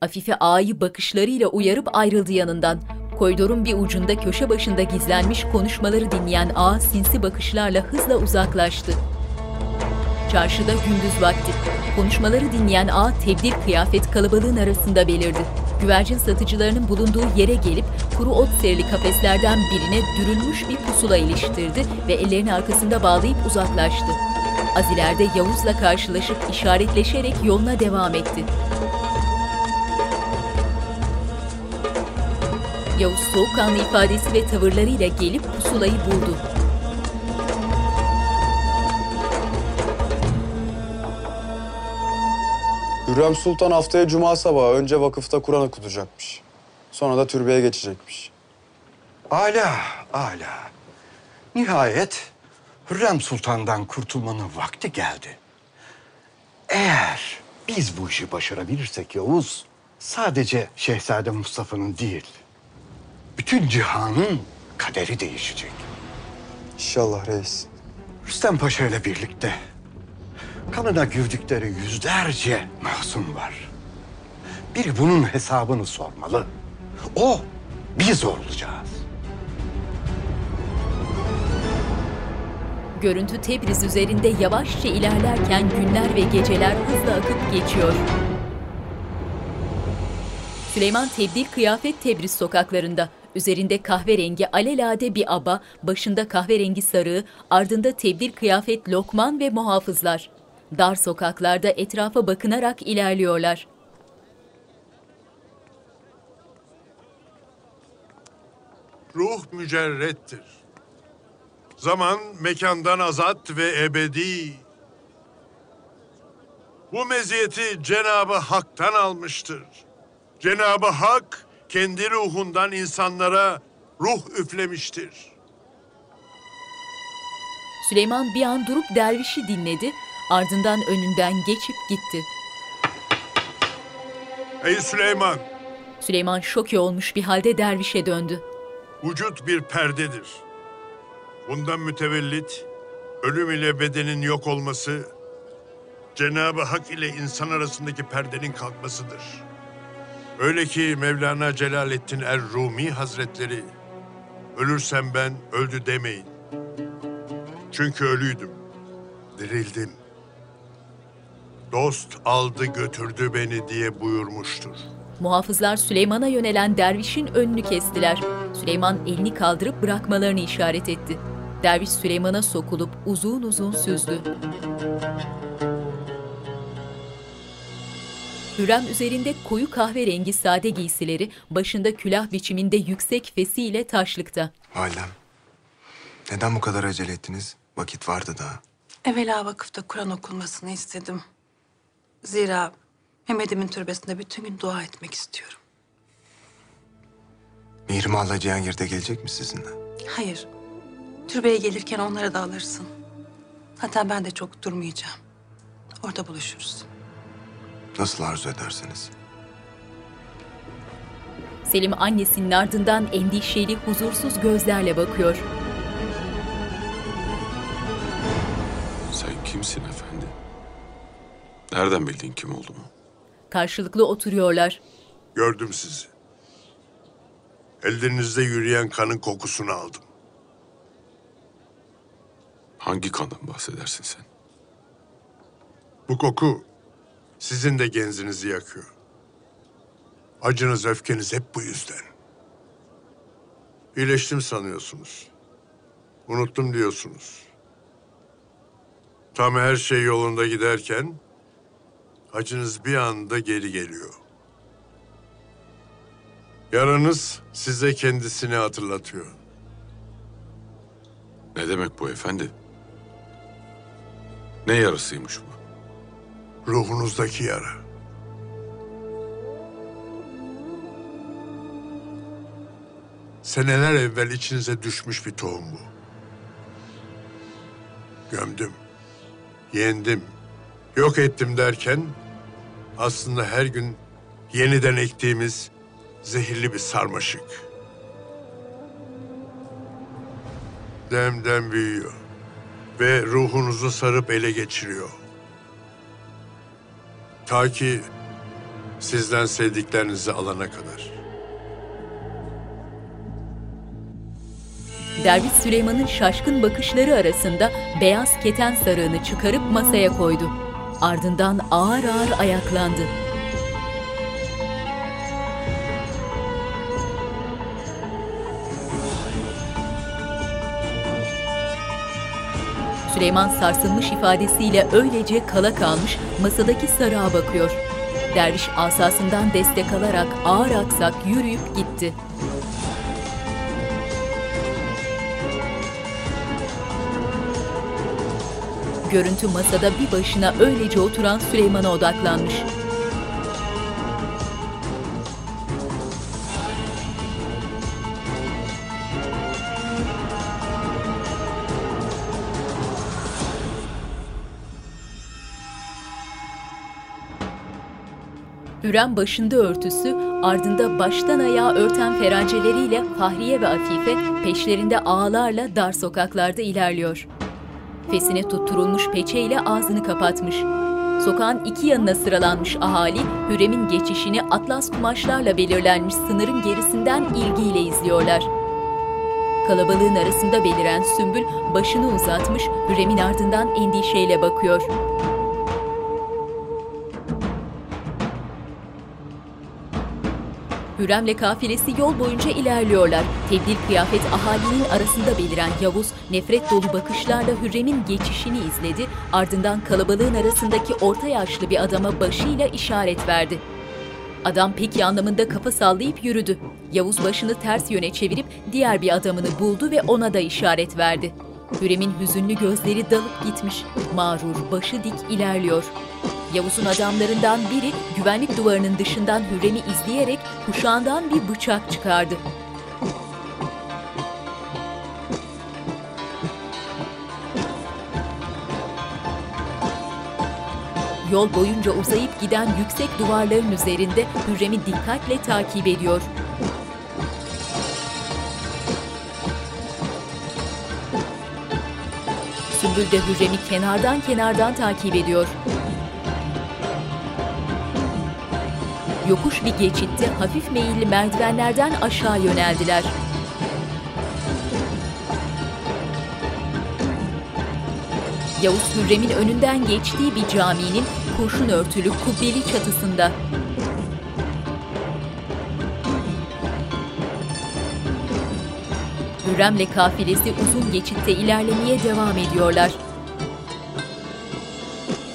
Afife ağayı bakışlarıyla uyarıp ayrıldı yanından. Koridorun bir ucunda köşe başında gizlenmiş konuşmaları dinleyen ağa sinsi bakışlarla hızla uzaklaştı. Çarşıda gündüz vakti. Konuşmaları dinleyen ağa tebdil kıyafet kalabalığın arasında belirdi. Güvercin satıcılarının bulunduğu yere gelip kuru ot serili kafeslerden birine dürülmüş bir pusula iliştirdi ve ellerini arkasında bağlayıp uzaklaştı. Az ileride Yavuz'la karşılaşıp işaretleşerek yoluna devam etti. Yavuz soğukkanlı ifadesi ve tavırlarıyla gelip pusulayı buldu. Hürrem Sultan haftaya cuma sabahı önce vakıfta Kur'an okutacakmış. Sonra da türbeye geçecekmiş. Ala, ala. Nihayet Hürrem Sultan'dan kurtulmanın vakti geldi. Eğer biz bu işi başarabilirsek Yavuz, sadece Şehzade Mustafa'nın değil, bütün cihanın kaderi değişecek. İnşallah reis. Rüstem Paşa ile birlikte kanına girdikleri yüzlerce masum var. Biri bunun hesabını sormalı. O, biz olacağız. Görüntü Tebriz üzerinde yavaşça ilerlerken günler ve geceler hızla akıp geçiyor. Süleyman tebdil kıyafet Tebriz sokaklarında. Üzerinde kahverengi alelade bir aba, başında kahverengi sarığı, ardında tebdil kıyafet lokman ve muhafızlar. Dar sokaklarda etrafa bakınarak ilerliyorlar. Ruh mücerrettir. Zaman mekandan azat ve ebedi. Bu meziyeti Cenabı Hak'tan almıştır. Cenabı Hak kendi ruhundan insanlara ruh üflemiştir. Süleyman bir an durup dervişi dinledi, ardından önünden geçip gitti. Ey Süleyman, Süleyman şoke olmuş bir halde dervişe döndü. vücut bir perdedir. Bundan mütevellit ölüm ile bedenin yok olması Cenabı Hak ile insan arasındaki perdenin kalkmasıdır. Öyle ki Mevlana Celaleddin Er-Rumi Hazretleri ölürsem ben öldü demeyin. Çünkü ölüydüm. Dirildim. Dost aldı götürdü beni diye buyurmuştur. Muhafızlar Süleyman'a yönelen dervişin önünü kestiler. Süleyman elini kaldırıp bırakmalarını işaret etti. Derviş Süleyman'a sokulup uzun uzun süzdü. Hürrem üzerinde koyu kahverengi sade giysileri, başında külah biçiminde yüksek fesiyle taşlıkta. Validem, neden bu kadar acele ettiniz? Vakit vardı daha. Evvela vakıfta Kur'an okunmasını istedim. Zira Mehmet'imin türbesinde bütün gün dua etmek istiyorum. Mihrimah'la Cihangir de gelecek mi sizinle? Hayır, türbeye gelirken onları da alırsın. Hatta ben de çok durmayacağım. Orada buluşuruz. Nasıl arzu ederseniz. Selim annesinin ardından endişeli, huzursuz gözlerle bakıyor. Sen kimsin efendi? Nereden bildin kim olduğumu? Karşılıklı oturuyorlar. Gördüm sizi. Ellerinizde yürüyen kanın kokusunu aldım. Hangi kandan bahsedersin sen? Bu koku sizin de genzinizi yakıyor. Acınız, öfkeniz hep bu yüzden. İyileştim sanıyorsunuz. Unuttum diyorsunuz. Tam her şey yolunda giderken acınız bir anda geri geliyor. Yaranız size kendisini hatırlatıyor. Ne demek bu efendi? Ne yarasıymış bu? Ruhunuzdaki yara. Seneler evvel içinize düşmüş bir tohum bu. Gömdüm, yendim, yok ettim derken aslında her gün yeniden ektiğimiz zehirli bir sarmaşık. demden büyüyor. Ve ruhunuzu sarıp ele geçiriyor. Ta ki sizden sevdiklerinizi alana kadar. Derviş Süleyman'ın şaşkın bakışları arasında beyaz keten sarığını çıkarıp masaya koydu. Ardından ağır ağır ayaklandı. Süleyman sarsılmış ifadesiyle öylece kala kalmış masadaki sarığa bakıyor. Derviş asasından destek alarak ağır aksak yürüyüp gitti. Görüntü masada bir başına öylece oturan Süleyman'a odaklanmış. Hürrem başında örtüsü, ardında baştan ayağa örten feraceleriyle Fahriye ve Afife peşlerinde ağlarla dar sokaklarda ilerliyor. Fesine tutturulmuş peçeyle ağzını kapatmış. Sokağın iki yanına sıralanmış ahali, Hürrem'in geçişini atlas kumaşlarla belirlenmiş sınırın gerisinden ilgiyle izliyorlar. Kalabalığın arasında beliren Sümbül başını uzatmış, Hürrem'in ardından endişeyle bakıyor. Hürrem'le kafilesi yol boyunca ilerliyorlar. Tebdil kıyafet ahalinin arasında beliren Yavuz, nefret dolu bakışlarla Hürrem'in geçişini izledi, ardından kalabalığın arasındaki orta yaşlı bir adama başıyla işaret verdi. Adam peki anlamında kafa sallayıp yürüdü. Yavuz başını ters yöne çevirip diğer bir adamını buldu ve ona da işaret verdi. Hürrem'in hüzünlü gözleri dalıp gitmiş. Mağrur, başı dik ilerliyor. Yavuz'un adamlarından biri güvenlik duvarının dışından Hürrem'i izleyerek kuşağından bir bıçak çıkardı. Yol boyunca uzayıp giden yüksek duvarların üzerinde Hürrem'i dikkatle takip ediyor. Sümbül de Hürrem'i kenardan kenardan takip ediyor. Yokuş bir geçitte hafif meyilli merdivenlerden aşağı yöneldiler. Yavuz Hürrem'in önünden geçtiği bir caminin kurşun örtülü kubbeli çatısında. Hürrem'le kafilesi uzun geçitte ilerlemeye devam ediyorlar.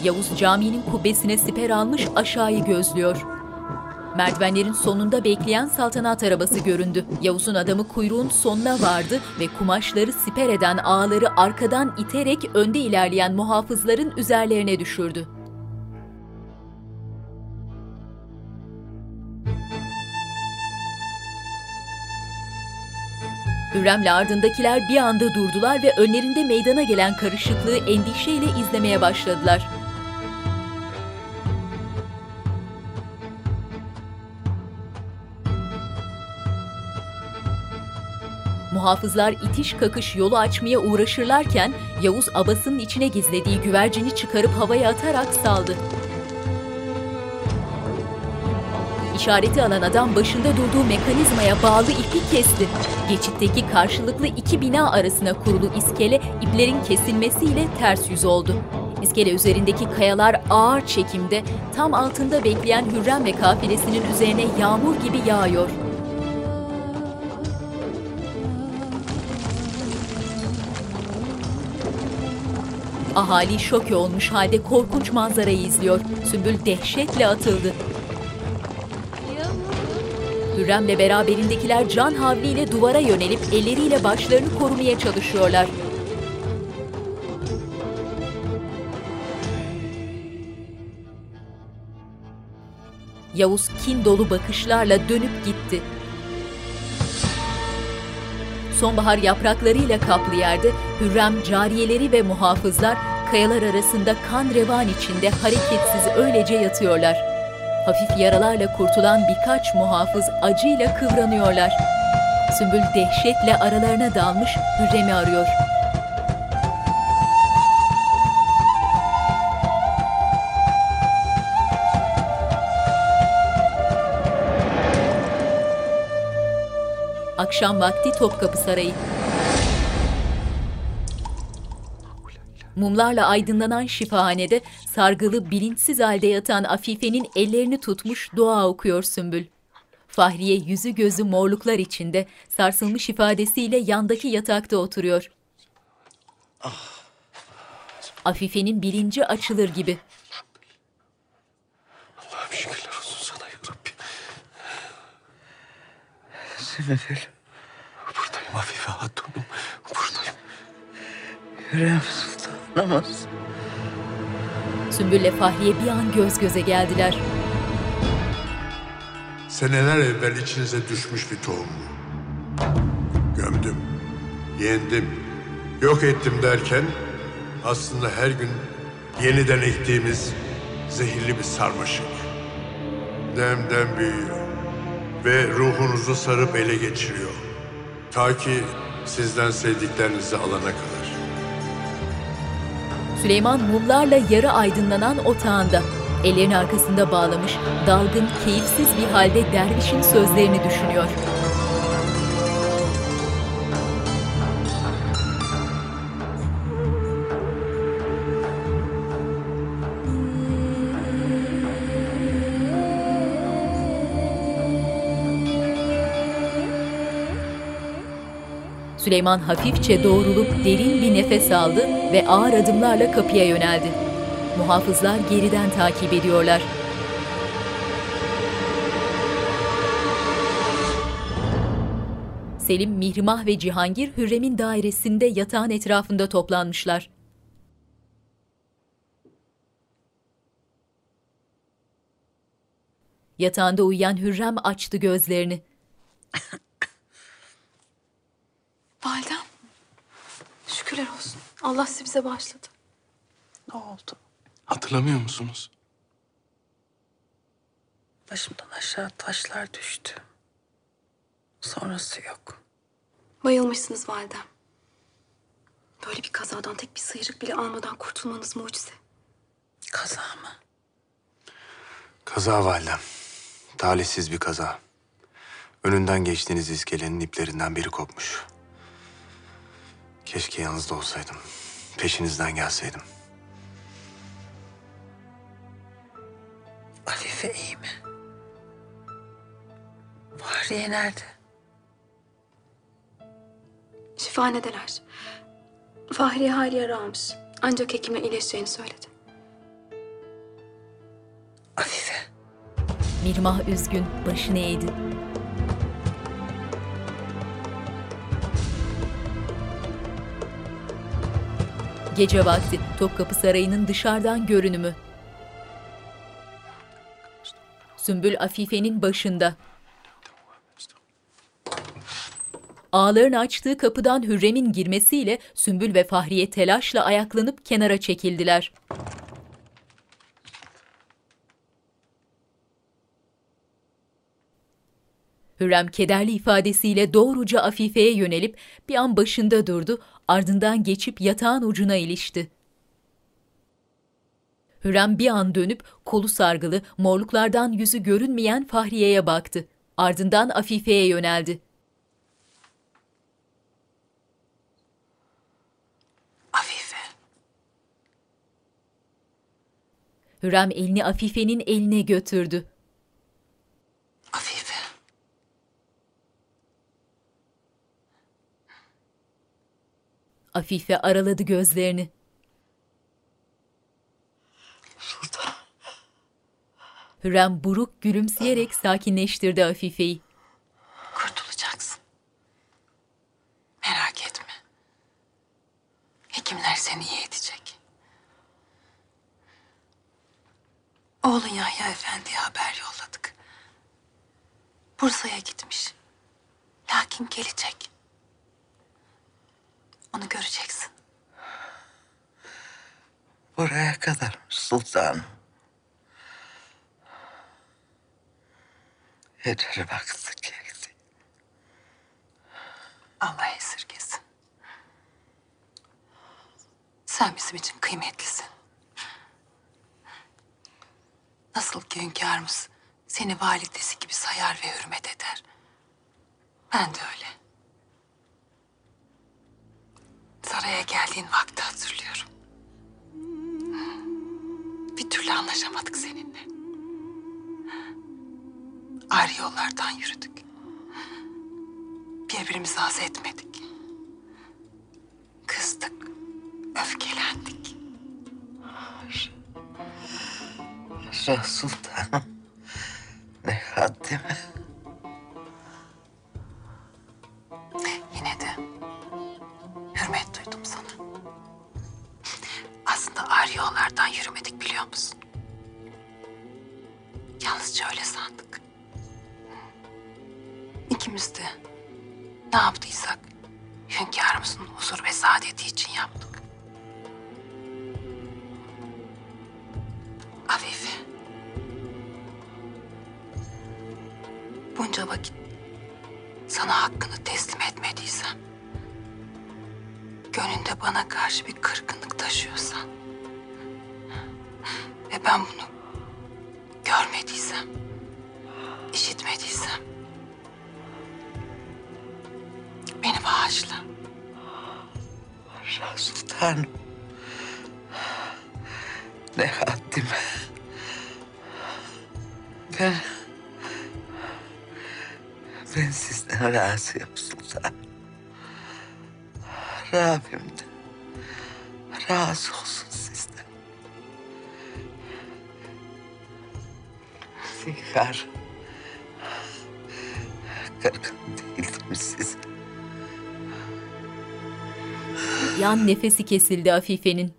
Yavuz caminin kubbesine siper almış aşağıyı gözlüyor. Merdivenlerin sonunda bekleyen saltanat arabası göründü. Yavuz'un adamı kuyruğun sonuna vardı ve kumaşları siper eden ağları arkadan iterek önde ilerleyen muhafızların üzerlerine düşürdü. Hürrem'le ardındakiler bir anda durdular ve önlerinde meydana gelen karışıklığı endişeyle izlemeye başladılar. Muhafızlar itiş kakış yolu açmaya uğraşırlarken Yavuz abasının içine gizlediği güvercini çıkarıp havaya atarak saldı. İşareti alan adam başında durduğu mekanizmaya bağlı ipi kesti. Geçitteki karşılıklı iki bina arasına kurulu iskele iplerin kesilmesiyle ters yüz oldu. İskele üzerindeki kayalar ağır çekimde tam altında bekleyen Hürrem ve kafilesinin üzerine yağmur gibi yağıyor. Ahali şok olmuş halde korkunç manzarayı izliyor. Sümbül dehşetle atıldı. Hürrem'le beraberindekiler can havliyle duvara yönelip elleriyle başlarını korumaya çalışıyorlar. Yavuz kin dolu bakışlarla dönüp gitti. Sonbahar yapraklarıyla kaplı yerde Hürrem, cariyeleri ve muhafızlar kayalar arasında kan revan içinde hareketsiz öylece yatıyorlar. Hafif yaralarla kurtulan birkaç muhafız acıyla kıvranıyorlar. Sümbül dehşetle aralarına dalmış Hürrem'i arıyor. Akşam vakti Topkapı Sarayı. Mumlarla aydınlanan şifahanede sargılı bilinçsiz halde yatan Afife'nin ellerini tutmuş dua okuyor Sümbül. Fahriye yüzü gözü morluklar içinde sarsılmış ifadesiyle yandaki yatakta oturuyor. Afife'nin bilinci açılır gibi. Allah'ım şükürler olsun sana ya Rabbi. Sümbül. Afife Hatun'um. Buradayım. Hürrem Sultanımız. Sümbül'le Fahriye bir an göz göze geldiler. Seneler evvel içinize düşmüş bir tohum bu. Gömdüm, yendim, yok ettim derken aslında her gün yeniden ektiğimiz zehirli bir sarmaşık. Dem dem büyüyor ve ruhunuzu sarıp ele geçiriyor. Ta ki sizden sevdiklerinizi alana kadar. Süleyman mumlarla yarı aydınlanan otağında. Ellerini arkasında bağlamış, dalgın, keyifsiz bir halde dervişin sözlerini düşünüyor. Süleyman hafifçe doğrulup derin bir nefes aldı ve ağır adımlarla kapıya yöneldi. Muhafızlar geriden takip ediyorlar. Selim, Mihrimah ve Cihangir Hürrem'in dairesinde yatağın etrafında toplanmışlar. Yatağında uyuyan Hürrem açtı gözlerini. Validem. Şükürler olsun. Allah sizi bize bağışladı. Ne oldu? Hatırlamıyor musunuz? Başımdan aşağı taşlar düştü. Sonrası yok. Bayılmışsınız validem. Böyle bir kazadan tek bir sıyrık bile almadan kurtulmanız mucize. Kaza mı? Kaza validem. Talihsiz bir kaza. Önünden geçtiğiniz iskelenin iplerinden biri kopmuş. Keşke yanınızda olsaydım. Peşinizden gelseydim. Afife iyi mi? Fahriye nerede? Şifahanedeler. Fahriye hali yara almış. Ancak hekime iyileşeceğini söyledi. Mirmah üzgün, başını eğdi. Gece vakti Topkapı Sarayı'nın dışarıdan görünümü. Sümbül Afife'nin başında. Ağların açtığı kapıdan Hürrem'in girmesiyle Sümbül ve Fahriye telaşla ayaklanıp kenara çekildiler. Hürrem kederli ifadesiyle doğruca Afife'ye yönelip bir an başında durdu, ardından geçip yatağın ucuna ilişti. Hürrem bir an dönüp kolu sargılı, morluklardan yüzü görünmeyen Fahriye'ye baktı. Ardından Afife'ye yöneldi. Afife. Hürrem elini Afife'nin eline götürdü. Afife. Afife araladı gözlerini. Sultan. Hürrem buruk gülümseyerek sakinleştirdi Afife'yi. Kurtulacaksın. Merak etme. Hekimler seni iyi edecek. Oğlun Yahya Efendi'ye haber yolladık. Bursa'ya gitmiş. Lakin gelecek. Onu göreceksin. Buraya kadar sultanım. Yeter vakti geldi. Allah esirgesin. Sen bizim için kıymetlisin. Nasıl ki hünkârımız seni validesi gibi sayar ve hürmet eder. Ben de öyle. Saraya geldiğin vakti hatırlıyorum. Bir türlü anlaşamadık seninle. Ayrı yollardan yürüdük. Birbirimizi haz etmedik. Kızdık, öfkelendik. Sultanım. Ne haddime. Yollardan yürümedik biliyor musun? Yalnızca öyle sandık. İkimiz de ne yaptıysak hünkârımızın huzur ve saadeti için yaptık. Afife. Bunca vakit sana hakkını teslim etmediysem, gönlünde bana karşı bir kırgınlık taşıyorsan ve ben bunu görmediysem, işitmediysem beni bağışla. Sultanım. Ne haddime. Ben... Ben sizden razıyım sultanım. Rabbim de razı olsun Zihar. Kırgın değildim size. Yan nefesi kesildi Afife'nin.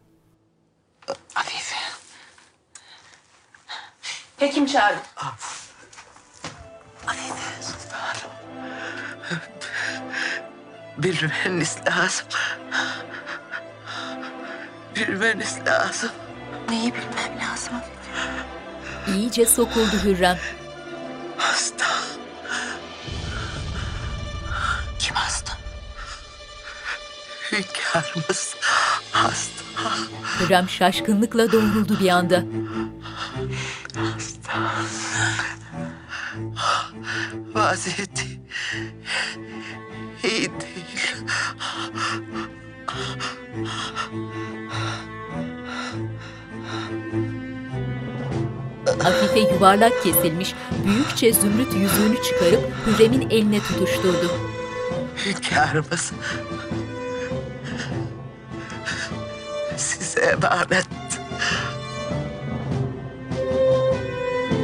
Afife. Hekim çağırın. Afife sultanım. Bilmeniz lazım. Bilmeniz lazım. Neyi bilmem? İyice sokuldu Hürrem. Hasta. Kim hasta? Hünkârımız hasta. Hürrem şaşkınlıkla doğruldu bir anda. Hasta. Vaziyeti Afife yuvarlak kesilmiş, büyükçe zümrüt yüzüğünü çıkarıp Hürrem'in eline tutuşturdu. Hünkârımız size emanet.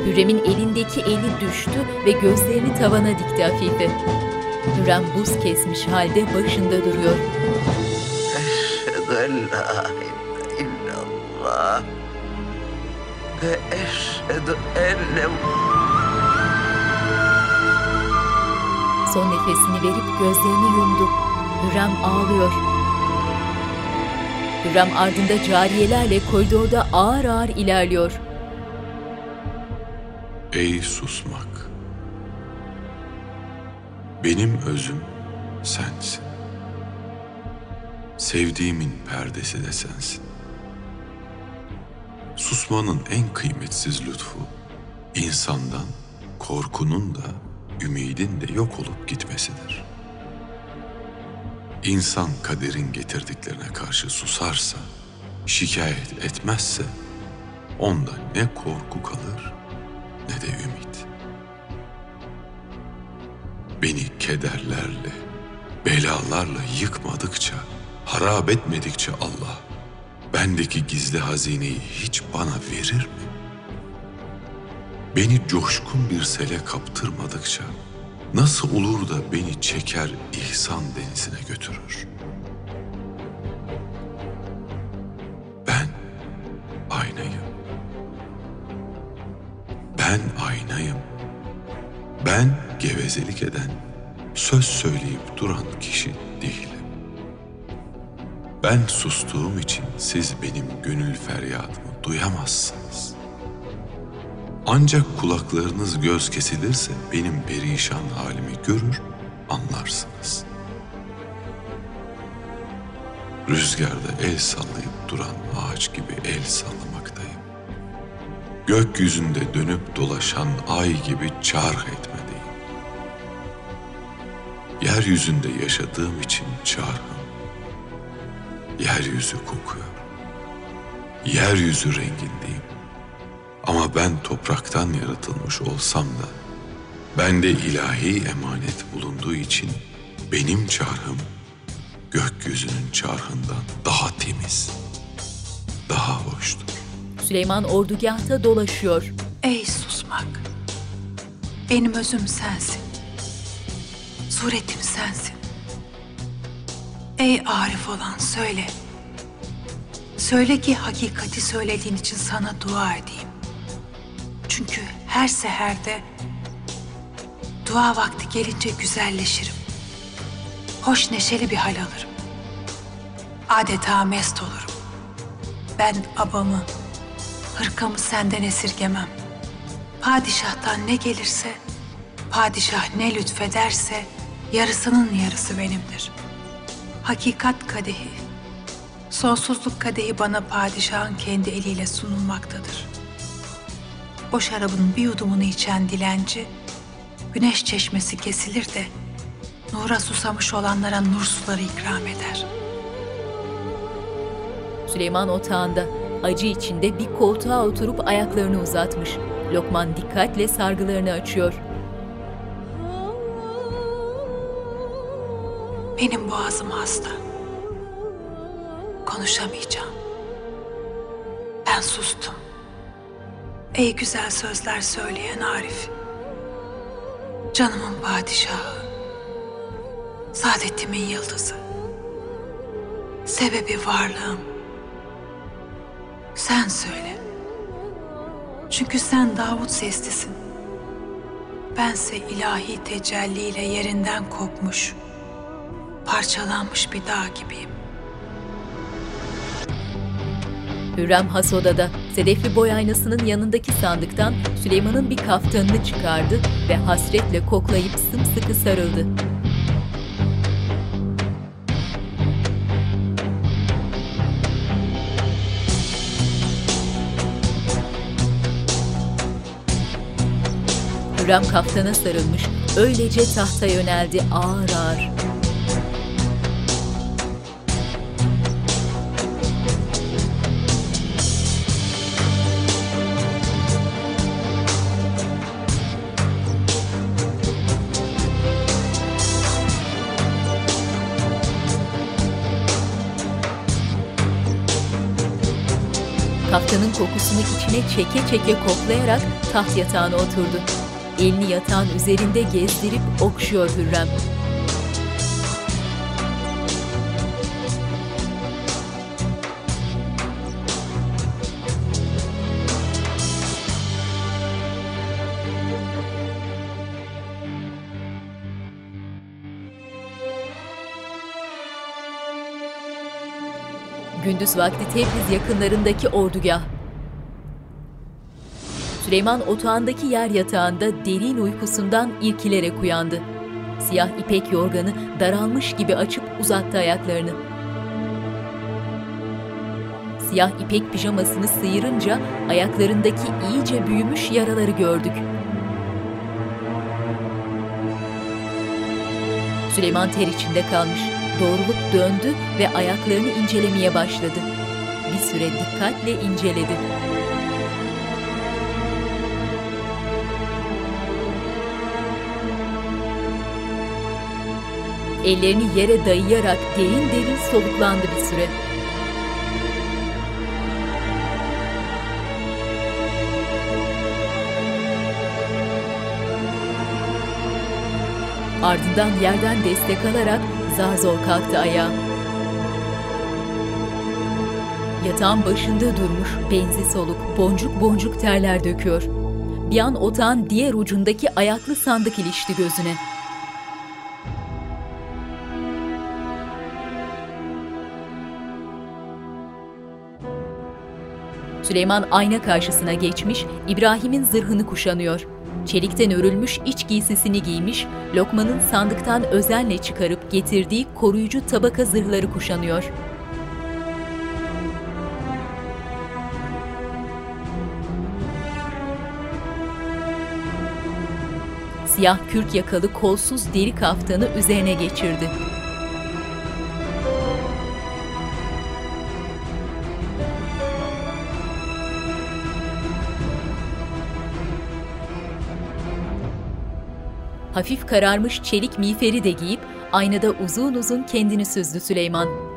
Hürrem'in elindeki eli düştü ve gözlerini tavana dikti Afife. Hürrem buz kesmiş halde başında duruyor. Eşhedü en la illallah ve eşhedü enne Son nefesini verip gözlerini yumdu. Hürrem ağlıyor. Hürrem ardında cariyelerle koridorda ağır ağır ilerliyor. Ey susmak. Benim özüm sensin. Sevdiğimin perdesi de sensin. Susmanın en kıymetsiz lütfu insandan korkunun da ümidin de yok olup gitmesidir. İnsan kaderin getirdiklerine karşı susarsa, şikayet etmezse onda ne korku kalır ne de ümit. Beni kederlerle, belalarla yıkmadıkça, harap etmedikçe Allah, bendeki gizli hazineyi hiç bana verir mi? Beni coşkun bir sele kaptırmadıkça, nasıl olur da beni çeker ihsan denizine götürür? Ben aynayım. Ben aynayım. Ben gevezelik eden, söz söyleyip duran kişi değilim. Ben sustuğum için siz benim gönül feryadımı duyamazsınız. Ancak kulaklarınız göz kesilirse benim perişan halimi görür, anlarsınız. Rüzgarda el sallayıp duran ağaç gibi el sallamaktayım. Gökyüzünde dönüp dolaşan ay gibi çarh etmedeyim. Yeryüzünde yaşadığım için çarhım. Yeryüzü kokuyor. Yeryüzü rengindeyim. Ama ben topraktan yaratılmış olsam da bende ilahi emanet bulunduğu için benim çarhım gökyüzünün çarhından daha temiz, daha hoştur. Süleyman ordugahta dolaşıyor. Ey susmak. Benim özüm sensin. Suretim sensin. Ey arif olan söyle. Söyle ki hakikati söylediğin için sana dua edeyim. Çünkü her seherde dua vakti gelince güzelleşirim. Hoş neşeli bir hal alırım. Adeta mest olurum. Ben abamı, hırkamı senden esirgemem. Padişahtan ne gelirse, padişah ne lütfederse yarısının yarısı benimdir. Hakikat kadehi, sonsuzluk kadehi bana padişahın kendi eliyle sunulmaktadır. O şarabın bir yudumunu içen dilenci, güneş çeşmesi kesilir de nura susamış olanlara nur suları ikram eder. Süleyman otağında acı içinde bir koltuğa oturup ayaklarını uzatmış. Lokman dikkatle sargılarını açıyor. Benim boğazım hasta. Konuşamayacağım. Ben sustum. Ey güzel sözler söyleyen Arif. Canımın padişahı. Saadetimin yıldızı. Sebebi varlığım. Sen söyle. Çünkü sen Davut seslisin. Bense ilahi tecelliyle yerinden kopmuş, parçalanmış bir dağ gibiyim. Hürrem has odada sedefli boy aynasının yanındaki sandıktan Süleyman'ın bir kaftanını çıkardı ve hasretle koklayıp sımsıkı sarıldı. Hürrem kaftana sarılmış, öylece tahta yöneldi ağır ağır. Kokusunu içine çeke çeke koklayarak taht yatağına oturdu. Elini yatağın üzerinde gezdirip okşuyor Hürrem. Gündüz vakti Tebriz yakınlarındaki ordugah. Süleyman otağındaki yer yatağında derin uykusundan irkilerek uyandı. Siyah ipek yorganı daralmış gibi açıp uzattı ayaklarını. Siyah ipek pijamasını sıyırınca ayaklarındaki iyice büyümüş yaraları gördük. Süleyman ter içinde kalmış, doğrulup döndü ve ayaklarını incelemeye başladı. Bir süre dikkatle inceledi. Ellerini yere dayayarak derin derin soluklandı bir süre. Ardından yerden destek alarak zar zor kalktı ayağa. Yatağın başında durmuş, benzi soluk, boncuk boncuk terler döküyor. Bir an otağın diğer ucundaki ayaklı sandık ilişti gözüne. Süleyman ayna karşısına geçmiş, İbrahim'in zırhını kuşanıyor. Çelikten örülmüş iç giysisini giymiş, Lokman'ın sandıktan özenle çıkarıp getirdiği koruyucu tabaka zırhları kuşanıyor. Siyah kürk yakalı kolsuz deri kaftanı üzerine geçirdi. Hafif kararmış çelik miğferi de giyip aynada uzun uzun kendini süzdü Süleyman.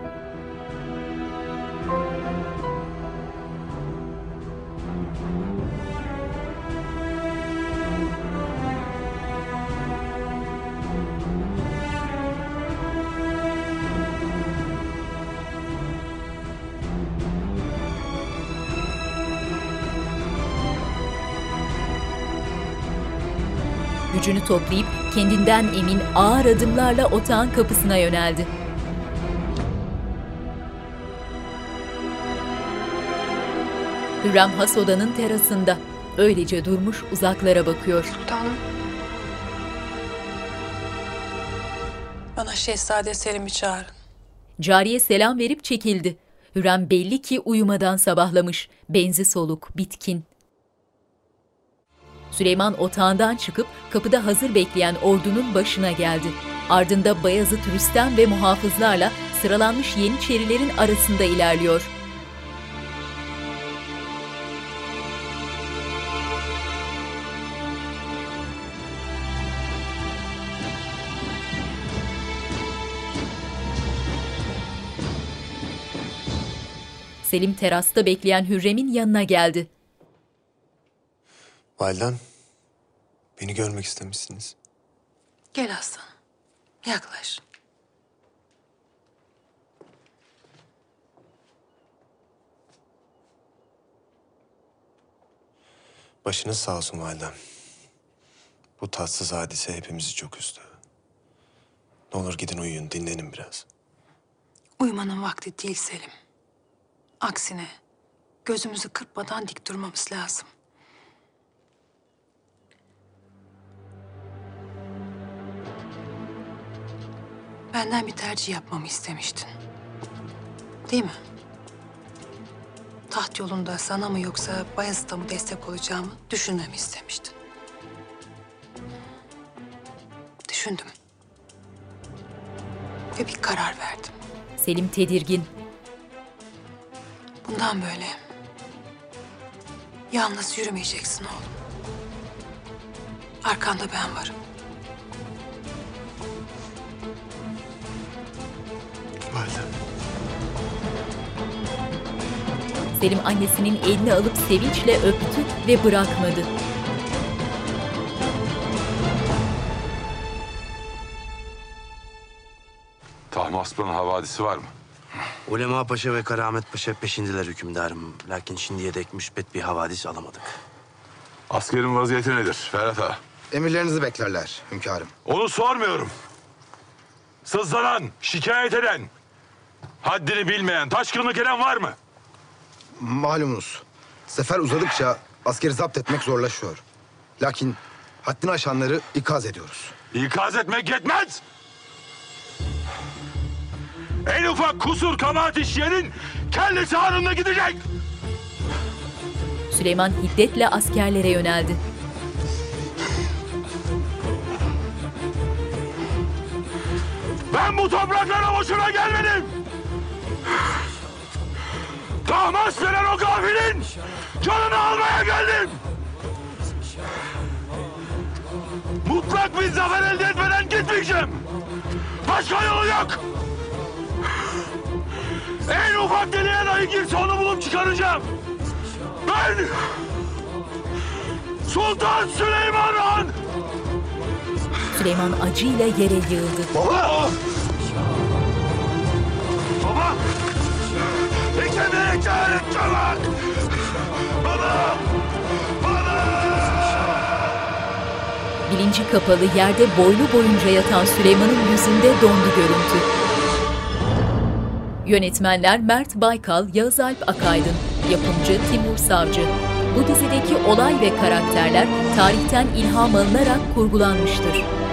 Gücünü toplayıp kendinden emin ağır adımlarla otağın kapısına yöneldi. Hürrem has odanın terasında. Öylece durmuş uzaklara bakıyor. Sultanım. Bana Şehzade Selim'i çağırın. Cariye selam verip çekildi. Hürrem belli ki uyumadan sabahlamış. Benzi soluk, bitkin. Süleyman otağından çıkıp kapıda hazır bekleyen ordunun başına geldi. Ardında Bayezid Rüstem ve muhafızlarla sıralanmış Yeniçerilerin arasında ilerliyor. Selim terasta bekleyen Hürrem'in yanına geldi. Validem, beni görmek istemişsiniz. Gel aslanım. Yaklaş. Başınız sağ olsun validem. Bu tatsız hadise hepimizi çok üzdü. Ne olur gidin uyuyun, dinlenin biraz. Uyumanın vakti değil Selim. Aksine gözümüzü kırpmadan dik durmamız lazım. Benden bir tercih yapmamı istemiştin. Değil mi? Taht yolunda sana mı yoksa Bayezid'e mı destek olacağımı düşünmemi istemiştin. Düşündüm. Ve bir karar verdim. Selim tedirgin. Bundan böyle yalnız yürümeyeceksin oğlum. Arkanda ben varım. Selim annesinin elini alıp sevinçle öptü ve bırakmadı. Tahmasp'ın havadisi var mı? Ulema Paşa ve Karamet Paşa peşindiler hükümdarım. Lakin şimdiye dek müsbet bir havadis alamadık. Askerin vaziyeti nedir Ferhat Ağa? Emirlerinizi beklerler hünkârım. Onu sormuyorum. Sızlanan, şikayet eden, haddini bilmeyen, taşkınlık eden var mı? Malumunuz sefer uzadıkça askeri zapt etmek zorlaşıyor. Lakin haddini aşanları ikaz ediyoruz. İkaz etmek yetmez! En ufak kusur kabahat işleyenin kellesi anında gidecek! Süleyman hiddetle askerlere yöneldi. Ben bu topraklara boşuna gelmedim! Tahmas denen o gafilin canını almaya geldim! Mutlak bir zafer elde etmeden gitmeyeceğim! Başka yolu yok! En ufak deliğe dahi girse onu bulup çıkaracağım! Ben... Sultan Süleyman Han! Süleyman acıyla yere yığıldı. Baba! Baba! Çağırın çabuk! Baba! Bilinci kapalı yerde boylu boyunca yatan Süleyman'ın yüzünde dondu görüntü. Yönetmenler Mert Baykal, Yağız Alp Akaydın, yapımcı Timur Savcı. Bu dizideki olay ve karakterler tarihten ilham alınarak kurgulanmıştır.